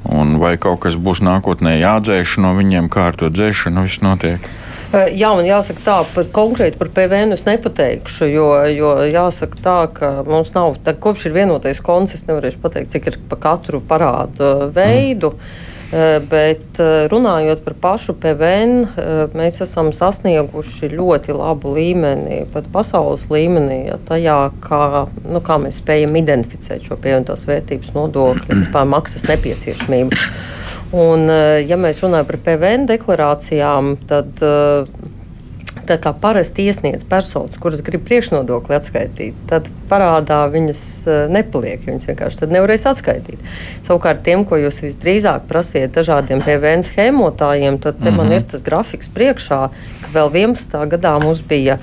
Speaker 5: un vai kaut kas būs nākotnē jādzēš no viņiem, kā ar to dzēšanu viss notiek?
Speaker 3: Eh, jā, man jāsaka tā, par konkrēti par PVN es nepateikšu, jo, jo jāsaka tā, ka mums nav, tā, kopš ir vienotais konts, es nevarēšu pateikt, cik ir pa katru parādu veidu. Mm. Eh, bet eh, runājot par pašu PVN, eh, mēs esam sasnieguši ļoti labu līmeni, pat pasaules līmenī, ja tajā, kā, nu, kā mēs spējam identificēt šo pievienotās vērtības nodokļu, vispār maksas nepieciešamību. Un, ja mēs runājam par PVN deklarācijām, tad tā kā parasti iesniedz personas, kuras grib priekšnodokli atskaitīt, tad parādā viņas e, nepaliek. Viņas vienkārši nevarēs atskaitīt. Savukārt tiem, ko jūs visdrīzāk prasiet dažādiem PVN schēmotājiem, tad mm -hmm. man mhm. ir tas grafiks priekšā, ka vēl 11. gadā mums bija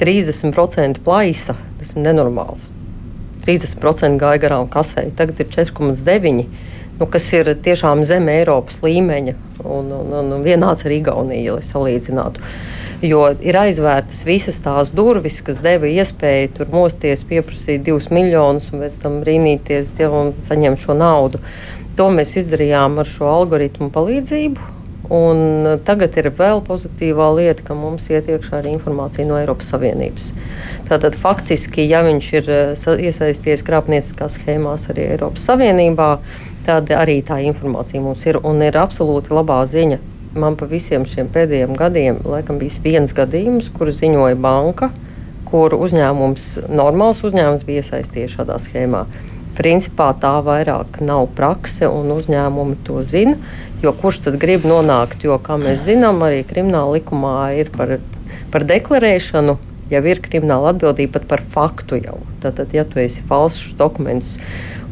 Speaker 3: 30% plaisa. Tas ir nenormāls. 30% gāja garām kasē, tagad ir 4,9%. Nu, kas ir tiešām zem Eiropas līmeņa un, un, un vienāds ar Igauniju, lai salīdzinātu. Jo ir aizvērtas visas tās durvis, kas deva iespēju tur mosties, pieprasīt divus miljonus un pēc tam brīnīties ja, un saņemt šo naudu. To mēs izdarījām ar šo algoritmu palīdzību. Un tagad ir vēl pozitīvā lieta, ka mums iet iekšā arī informācija no Eiropas Savienības. Tātad faktiski, ja viņš ir iesaistījies krāpnieciskās schēmās arī Eiropas Savienībā, tad arī tā informācija mums ir un ir absolūti labā ziņa man pa visiem šiem pēdējiem gadiem laikam bijis viens gadījums, kuru ziņoja banka, kur uzņēmums, normāls uzņēmums bija iesaistījies šādā schēmā. Principā tā vairāk nav prakse, un uzņēmumi to zina. Jo kurš tad grib nonākt, jo, kā mēs zinām, arī krimināla likumā ir par, par deklarēšanu, jau ir krimināla atbildība pat par faktu jau. Tātad, ja tu esi falsus dokumentus,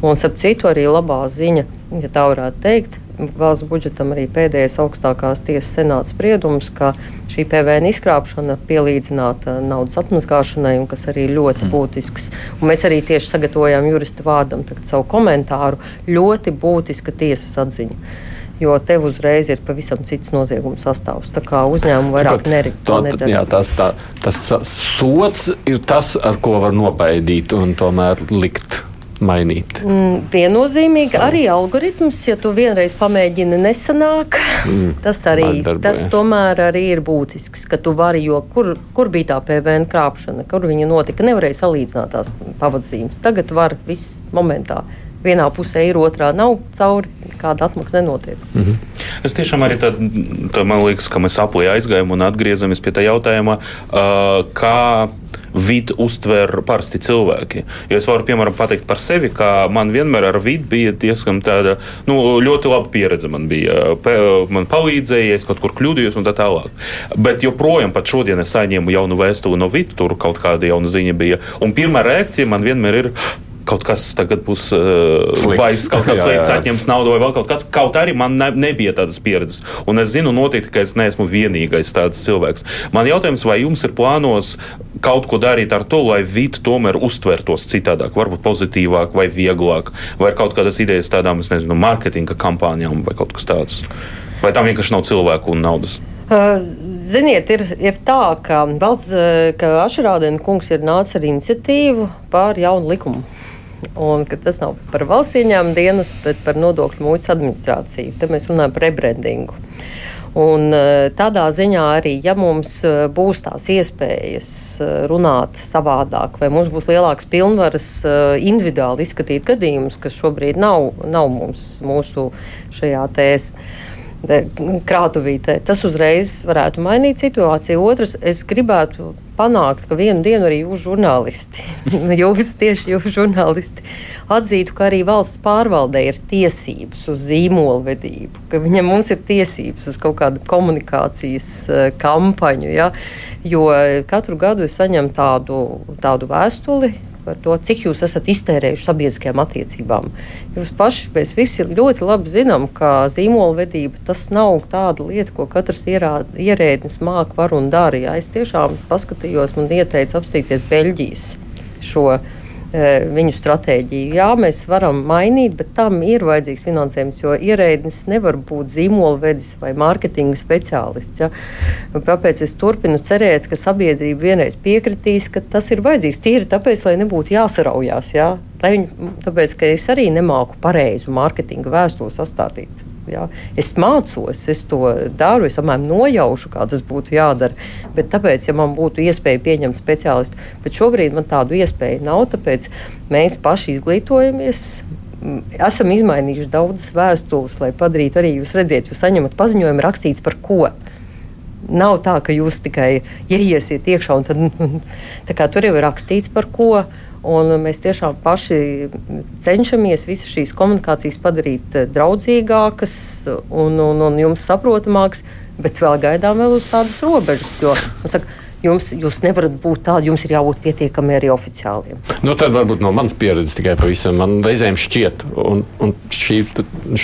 Speaker 3: un ap citu arī labā ziņa, ja tā varētu teikt, valsts budžetam arī pēdējais augstākās tiesas senāta spriedums, ka šī PVN izkrāpšana pielīdzināta naudas atmazgāšanai, un kas arī ļoti mm. būtisks. Un mēs arī tieši sagatavojām jurista vārdam savu komentāru. Ļoti būtiska tiesas atziņa. Jo tev uzreiz ir pavisam cits nozieguma sastāvs. Tā kā uzņēmumu vairāk
Speaker 2: neredz. Tas, tā, tas sots ir tas, ar ko var nobaidīt un tomēr likt mainīt?
Speaker 3: Mm, viennozīmīgi Savu. arī algoritms, ja tu vienreiz pamēģini nesanāk, mm, tas arī tas tomēr arī ir būtisks, ka tu vari, jo kur, kur bija tā PVN krāpšana, kur viņa notika, nevarēja salīdzināt tās pavadzīmes. Tagad var viss momentā vienā pusē ir, otrā nav cauri, kāda atmaksa nenotiek. Mm -hmm.
Speaker 4: Es tiešām arī tā, tā man liekas, ka mēs aplī aizgājām un atgriezamies pie tā jautājuma, uh, kā vidi uztver parasti cilvēki. Jo es varu, piemēram, pateikt par sevi, ka man vienmēr ar vidi bija diezgan tāda, nu, ļoti laba pieredze. Man bija, man palīdzēja, es kaut kur kļūdījos un tā tālāk. Bet joprojām pat šodien es saņēmu jaunu vēstuli no vidi, tur kaut kāda jauna ziņa bija. Un pirmā reakcija man vienmēr ir kaut kas tagad būs uh, baigs, kaut kas slikts, atņems naudu vai vēl kaut kas. Kaut arī man ne, nebija tādas pieredzes. Un es zinu noteikti, ka es neesmu vienīgais tāds cilvēks. Man jautājums, vai jums ir plānos kaut ko darīt ar to, lai vidi tomēr uztvertos citādāk, varbūt pozitīvāk vai vieglāk, vai ir kaut kādas idejas tādām, es nezinu, mārketinga kampaņām vai kaut kas tāds? Vai tam vienkārši nav cilvēku un naudas?
Speaker 3: Uh, ziniet, ir, ir tā, ka valsts, ka Ašrādena kungs ir nācis ar iniciatīvu pār jaunu likumu un ka tas nav par valsts ieņēmumu dienas, bet par nodokļu muitas administrāciju. Te mēs runājam par rebrandingu. Un e, tādā ziņā arī, ja mums e, būs tās iespējas e, runāt savādāk, vai mums būs lielāks pilnvaras individuāli izskatīt gadījumus, kas šobrīd nav, nav mums, mūsu šajā tēsā krātuvītē. Tas uzreiz varētu mainīt situāciju. Otrs, es gribētu panākt, ka vienu dienu arī jūs, žurnālisti, jūs tieši jūs, žurnālisti, atzītu, ka arī valsts pārvaldē ir tiesības uz zīmolvedību, ka viņam mums ir tiesības uz kaut kādu komunikācijas uh, kampaņu. Ja? Jo katru gadu es saņemu tādu, tādu vēstuli par to, cik jūs esat iztērējuši sabiedriskajām attiecībām. Jūs paši, mēs visi ļoti labi zinām, ka zīmolvedība tas nav tāda lieta, ko katrs ierēdnis māk, var un dara. Ja es tiešām paskatījos, man ieteica apstīties Beļģijas šo viņu stratēģiju. Jā, mēs varam mainīt, bet tam ir vajadzīgs finansējums, jo ierēdnis nevar būt zīmolvedis vai mārketinga speciālists. Ja? Tāpēc es turpinu cerēt, ka sabiedrība vienreiz piekritīs, ka tas ir vajadzīgs tīri tāpēc, lai nebūtu jāsaraujās. Ja? Viņi, tāpēc, ka es arī nemāku pareizu mārketinga vēstuli sastādīt. Ja? Es mācos, es to daru, es apmēram nojaušu, kā tas būtu jādara. Bet tāpēc, ja man būtu iespēja pieņemt speciālistu, bet šobrīd man tādu iespēju nav, tāpēc mēs paši izglītojamies. Esam izmainījuši daudzas vēstules, lai padarītu arī jūs redzēt, jūs saņemat paziņojumu rakstīts par ko. Nav tā, ka jūs tikai ieiesiet iekšā un tad tur jau ir rakstīts par ko. Uh, Un mēs tiešām paši cenšamies visas šīs komunikācijas padarīt eh, draudzīgākas un, un, un jums saprotamākas, bet vēl gaidām vēl uz tādas robežas. Jo, nu, saka, jums, jūs nevarat būt tādi, jums ir jābūt pietiekami arī oficiāliem.
Speaker 2: Nu, tad varbūt no manas pieredzes tikai pavisam. Man reizēm šķiet, un, un šī,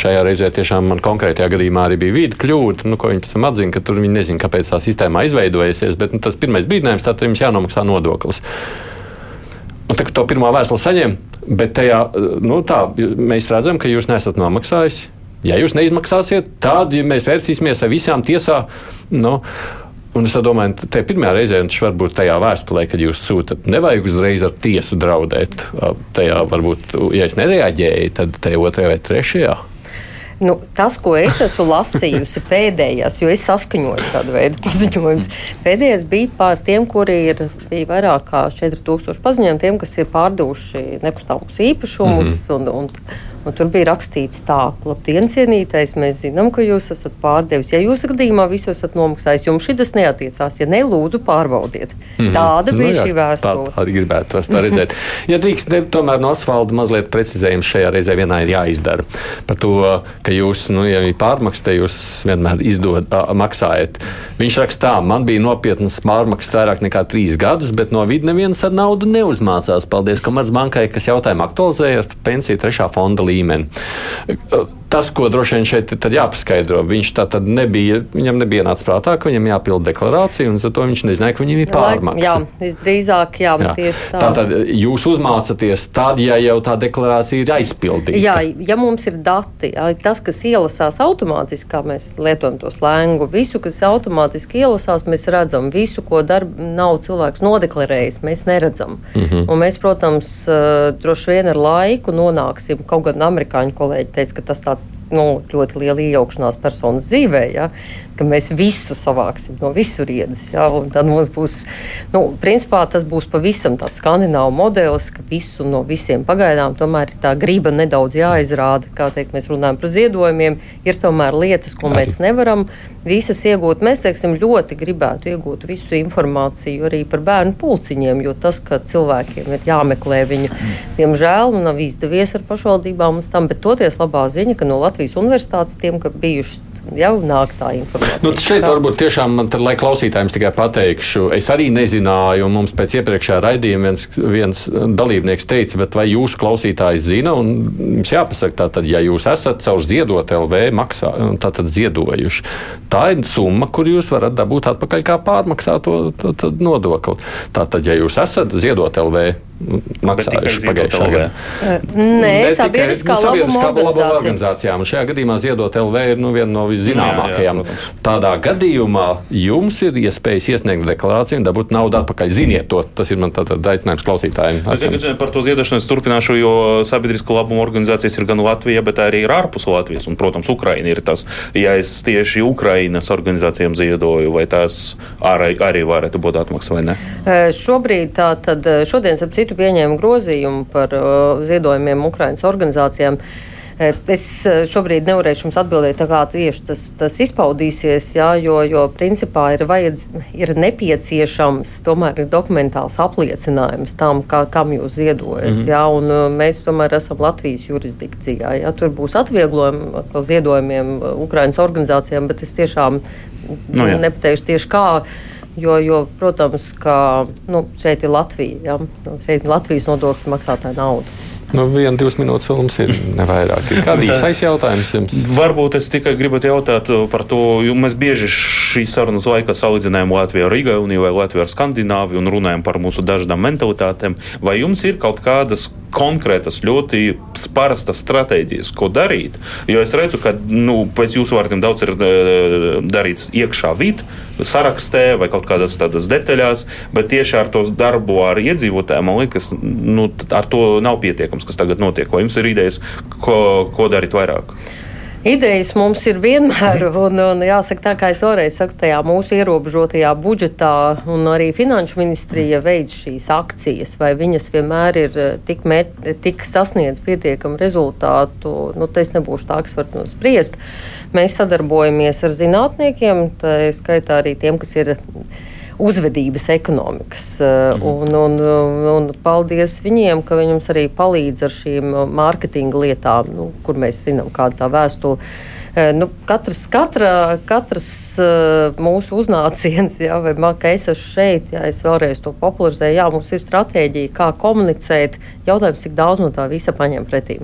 Speaker 2: šajā reizē tiešām man konkrētajā gadījumā arī bija vīda kļūda, nu, ko viņi pēc tam atzina, ka tur viņi nezina, kāpēc tā sistēma izveidojusies, bet nu, tas pirmais brīdinājums, tad jums jānomaksā nodoklis. Un tā, to pirmo vēstuli saņem, bet tajā, nu, tā, mēs redzam, ka jūs nesat nomaksājis. Ja jūs neizmaksāsiet, tad ja mēs vērsīsimies ar visām tiesā. Nu, Un es domāju, ka pirmā reize viņš var būt tajā vēstulē, kad jūs sūtat. Nevajag uzreiz ar tiesu draudēt. Tajā varbūt, ja es nereaģēju, tad tajā otrajā vai trešajā.
Speaker 3: Nu, tas, ko es esmu lasījusi pēdējās, jo es saskaņoju tādu veidu paziņojumus, pēdējais bija par tiem, kuri ir vairāk kā 4000 paziņojumu, tiem, kas ir pārdevuši nekustamos īpašumus. Mm -hmm. un, un, Un tur bija rakstīts tā, labdien, cienītais, mēs zinām, ka jūs esat pārdevis. Ja jūs gadījumā visu esat nomaksājis, jums šis neatiecās, ja ne, lūdzu, pārbaudiet. Mm -hmm. Tāda bija nu, jā, šī vēstule.
Speaker 2: Tā, arī gribētu to redzēt. ja drīkst, ne, tomēr no asfalta mazliet precizējums šajā reizē vienā ir jāizdara. Par to, ka jūs, nu, ja ir pārmaksā, jūs vienmēr izdod, uh, maksājat. Viņš raksta tā, man bija nopietnas pārmaksas vairāk nekā trīs gadus, bet no vidas neviens ar naudu neuzmācās. Paldies Komercbankai, kas jautājumu aktualizēja pensiju trešā fonda līmenī līmeni tas, ko droši vien šeit ir jāpaskaidro, viņš tā tad nebija, viņam nebija nācis prātā, ka viņam jāpild deklarācija, un zato viņš nezināja, ka viņam ir pārmaksa.
Speaker 3: Jā, visdrīzāk, jā, jā. tieši tā.
Speaker 2: Tātad jūs uzmācaties tad, ja jau tā deklarācija ir aizpildīta.
Speaker 3: Jā, ja mums ir dati, tas, kas ielasās automātiski, kā mēs lietojam to slēngu, visu, kas automātiski ielasās, mēs redzam, visu, ko darb, nav cilvēks nodeklarējis, mēs neredzam. Mm -hmm. Un mēs, protams, droši vien ar laiku nonāksim, kaut gan amerikāņu kolēģi teica, ka tas tāds else nu, ļoti liela iejaukšanās personas dzīvē. Ja? ka mēs visu savāksim no visurienes. Ja, tad mums būs, nu, principā tas būs pavisam tāds skandināvu modelis, ka visu no visiem pagaidām tomēr ir tā griba nedaudz jāizrāda. Kā teikt, mēs runājam par ziedojumiem, ir tomēr lietas, ko mēs nevaram visas iegūt. Mēs, teiksim, ļoti gribētu iegūt visu informāciju arī par bērnu pulciņiem, jo tas, ka cilvēkiem ir jāmeklē viņu, diemžēl nav izdevies ar pašvaldībām uz tam, bet toties labā ziņa, ka no Latvijas universitātes tiem, ka bijuši jau nāk tā informācija.
Speaker 2: Nu, šeit kā... varbūt tiešām, man, tad, lai klausītājiem tikai pateikšu, es arī nezināju, un mums pēc iepriekšējā raidījuma viens, viens dalībnieks teica, bet vai jūsu klausītājs zina, un jums jāpasaka, tātad, ja jūs esat caur ziedot LV maksā, tātad ziedojuši, tā ir summa, kur jūs varat dabūt atpakaļ kā pārmaksāto nodokli. Tātad, ja jūs esat ziedot LV maksājuši pagājušā
Speaker 3: gadā. Nē, sabiedriskā, nu, sabiedriskā labuma
Speaker 2: organizācijām. Un šajā gadījumā ziedot LV ir nu, viena no viszināmākajām. Jā, jā, Tādā gadījumā jums ir iespējas iesniegt deklarāciju un dabūt naudu atpakaļ. Ziniet to, tas ir man tāds aicinājums klausītājiem.
Speaker 4: Es par to ziedošanu turpināšu, jo sabiedriskā labuma organizācijas ir gan Latvija, bet arī ir ārpus Latvijas. Un, protams, Ukraina ir tas, ja es tieši Ukrainas organizācijām ziedoju, vai tās arī, arī varētu būt atmaksa vai ne?
Speaker 3: Šobrīd tā tad, šodien, ap citu, pieņēma grozījumu par uh, ziedojumiem Ukraiņas organizācijām. Es šobrīd nevarēšu jums atbildēt, kā tieši tas, tas izpaudīsies, jā, jo, jo principā ir, vajadz, ir nepieciešams tomēr ir dokumentāls apliecinājums tam, kā, kam jūs ziedojat. Mm -hmm. jā, un mēs tomēr esam Latvijas jurisdikcijā. Jā, tur būs atvieglojumi ziedojumiem Ukraiņas organizācijām, bet es tiešām nu, jā. nepateikšu tieši kā. Jo, jo protams, ka nu, šeit ir Latvija. Ja? Šeit ir Latvijas nodokļu maksātāja nauda.
Speaker 2: Nu, viena, divas minūtes vēl mums ir nevairāk. Kāds ir īsais jautājums jums?
Speaker 4: Varbūt es tikai gribētu jautāt par to, jo mēs bieži šīs sarunas laikā salīdzinājām Latviju ar Igauniju vai Latviju ar Skandināviju un runājam par mūsu dažādām mentalitātēm. Vai jums ir kaut kādas konkrētas, ļoti parastas stratēģijas, ko darīt. Jo es redzu, ka nu, pēc jūsu vārdiem daudz ir uh, darīts iekšā vidē, sarakstē vai kaut kādās tādas detaļās, bet tieši ar to darbu ar iedzīvotājiem, man liekas, nu, ar to nav pietiekams, kas tagad notiek. Vai jums ir idejas, ko, ko darīt vairāk?
Speaker 3: Idejas mums ir vienmēr, un, un jāsaka, tā kā es vēlreiz saku, tajā mūsu ierobežotajā budžetā, un arī Finanšu ministrija veids šīs akcijas, vai viņas vienmēr ir eh, tik, mēr, tik sasniedz pietiekamu rezultātu, nu, tas nebūs tā, kas var spriest. Mēs sadarbojamies ar zinātniekiem, tā skaitā arī tiem, kas ir uzvedības ekonomikas. Mhm. Un, un, un paldies viņiem, ka viņi mums arī palīdz ar šīm mārketinga lietām, nu, kur mēs zinām, kāda tā vēstule. Nu, katrs, katra, katrs mūsu uznāciens, jā, vai man, ka es esmu šeit, jā, es vēlreiz to popularizēju, jā, mums ir stratēģija, kā komunicēt. Jautājums, cik daudz no tā visa paņem pretī.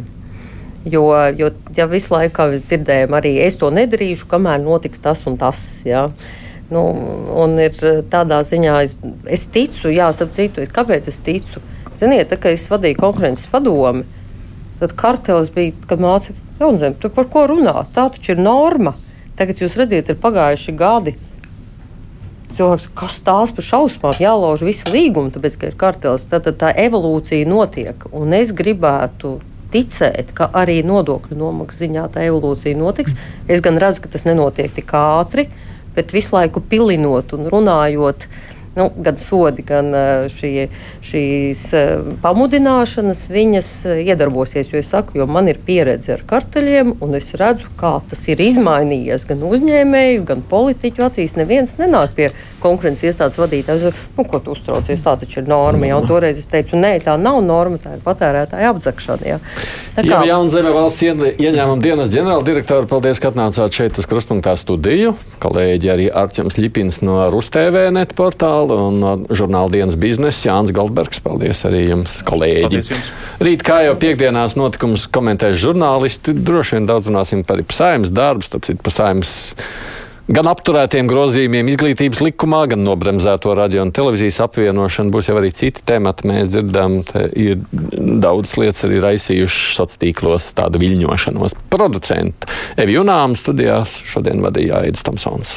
Speaker 3: Jo, jo ja visu laiku, kā mēs dzirdējam, arī es to nedarīšu, kamēr notiks tas un tas. Jā. Nu, un ir eh, tādā ziņā, es, es ticu, jā, starp citu, kāpēc es ticu? Ziniet, tā, kad es vadīju konkurences padomi, tad kartelis bija, kad mācīja, jaunzem, tu par ko runā? Tā taču ir norma. Tagad jūs redzat, ir pagājuši gadi. Cilvēks, kas tās par šausmām, jālauž visi līgumi, tāpēc, ka ir kartelis. Tad, tad tā evolūcija notiek. Un es gribētu ticēt, ka arī nodokļu nomaksas ziņā tā evolūcija notiks. Es gan redzu, ka tas nenotiek tik ātri. Uh, bet visu laiku pilinot un runājot. Nu, gan sodi, gan šie, šīs pamudināšanas, viņas iedarbosies. Jo es saku, jo man ir pieredze ar karteļiem, un es redzu, kā tas ir izmainījies gan uzņēmēju, gan politiķu acīs. Neviens nenāk pie konkurences iestādes vadītāja. Nu, ko tu uztraucies? Tā taču ir norma. Un toreiz es teicu, nē, tā nav norma, tā ir patērētāja apzakšana. Ja?
Speaker 2: Tā kā Jaunzeme valsts ieņēmuma dienas ģenerāldirektora, paldies, ka atnācāt šeit uz krustpunktā studiju. Kolēģi arī Arčams Ļipins no RusTV net portāla un no žurnāla dienas biznesa Jānis Goldbergs. Paldies arī jums, kolēģi. Jums. Rīt, kā jau piekdienās notikums komentēs žurnālisti, droši vien daudz runāsim par saimnes darbu, tāpēc par saimnes Gan apturētiem grozījumiem izglītības likumā, gan nobremzēto radio un televīzijas apvienošanu būs jau arī citi temati. Mēs dzirdam, ir daudz lietas arī raisījušas sociālos tīklos tādu viļņošanos. Producents Evi Junām studijās šodien vadīja Aidis Tomsons.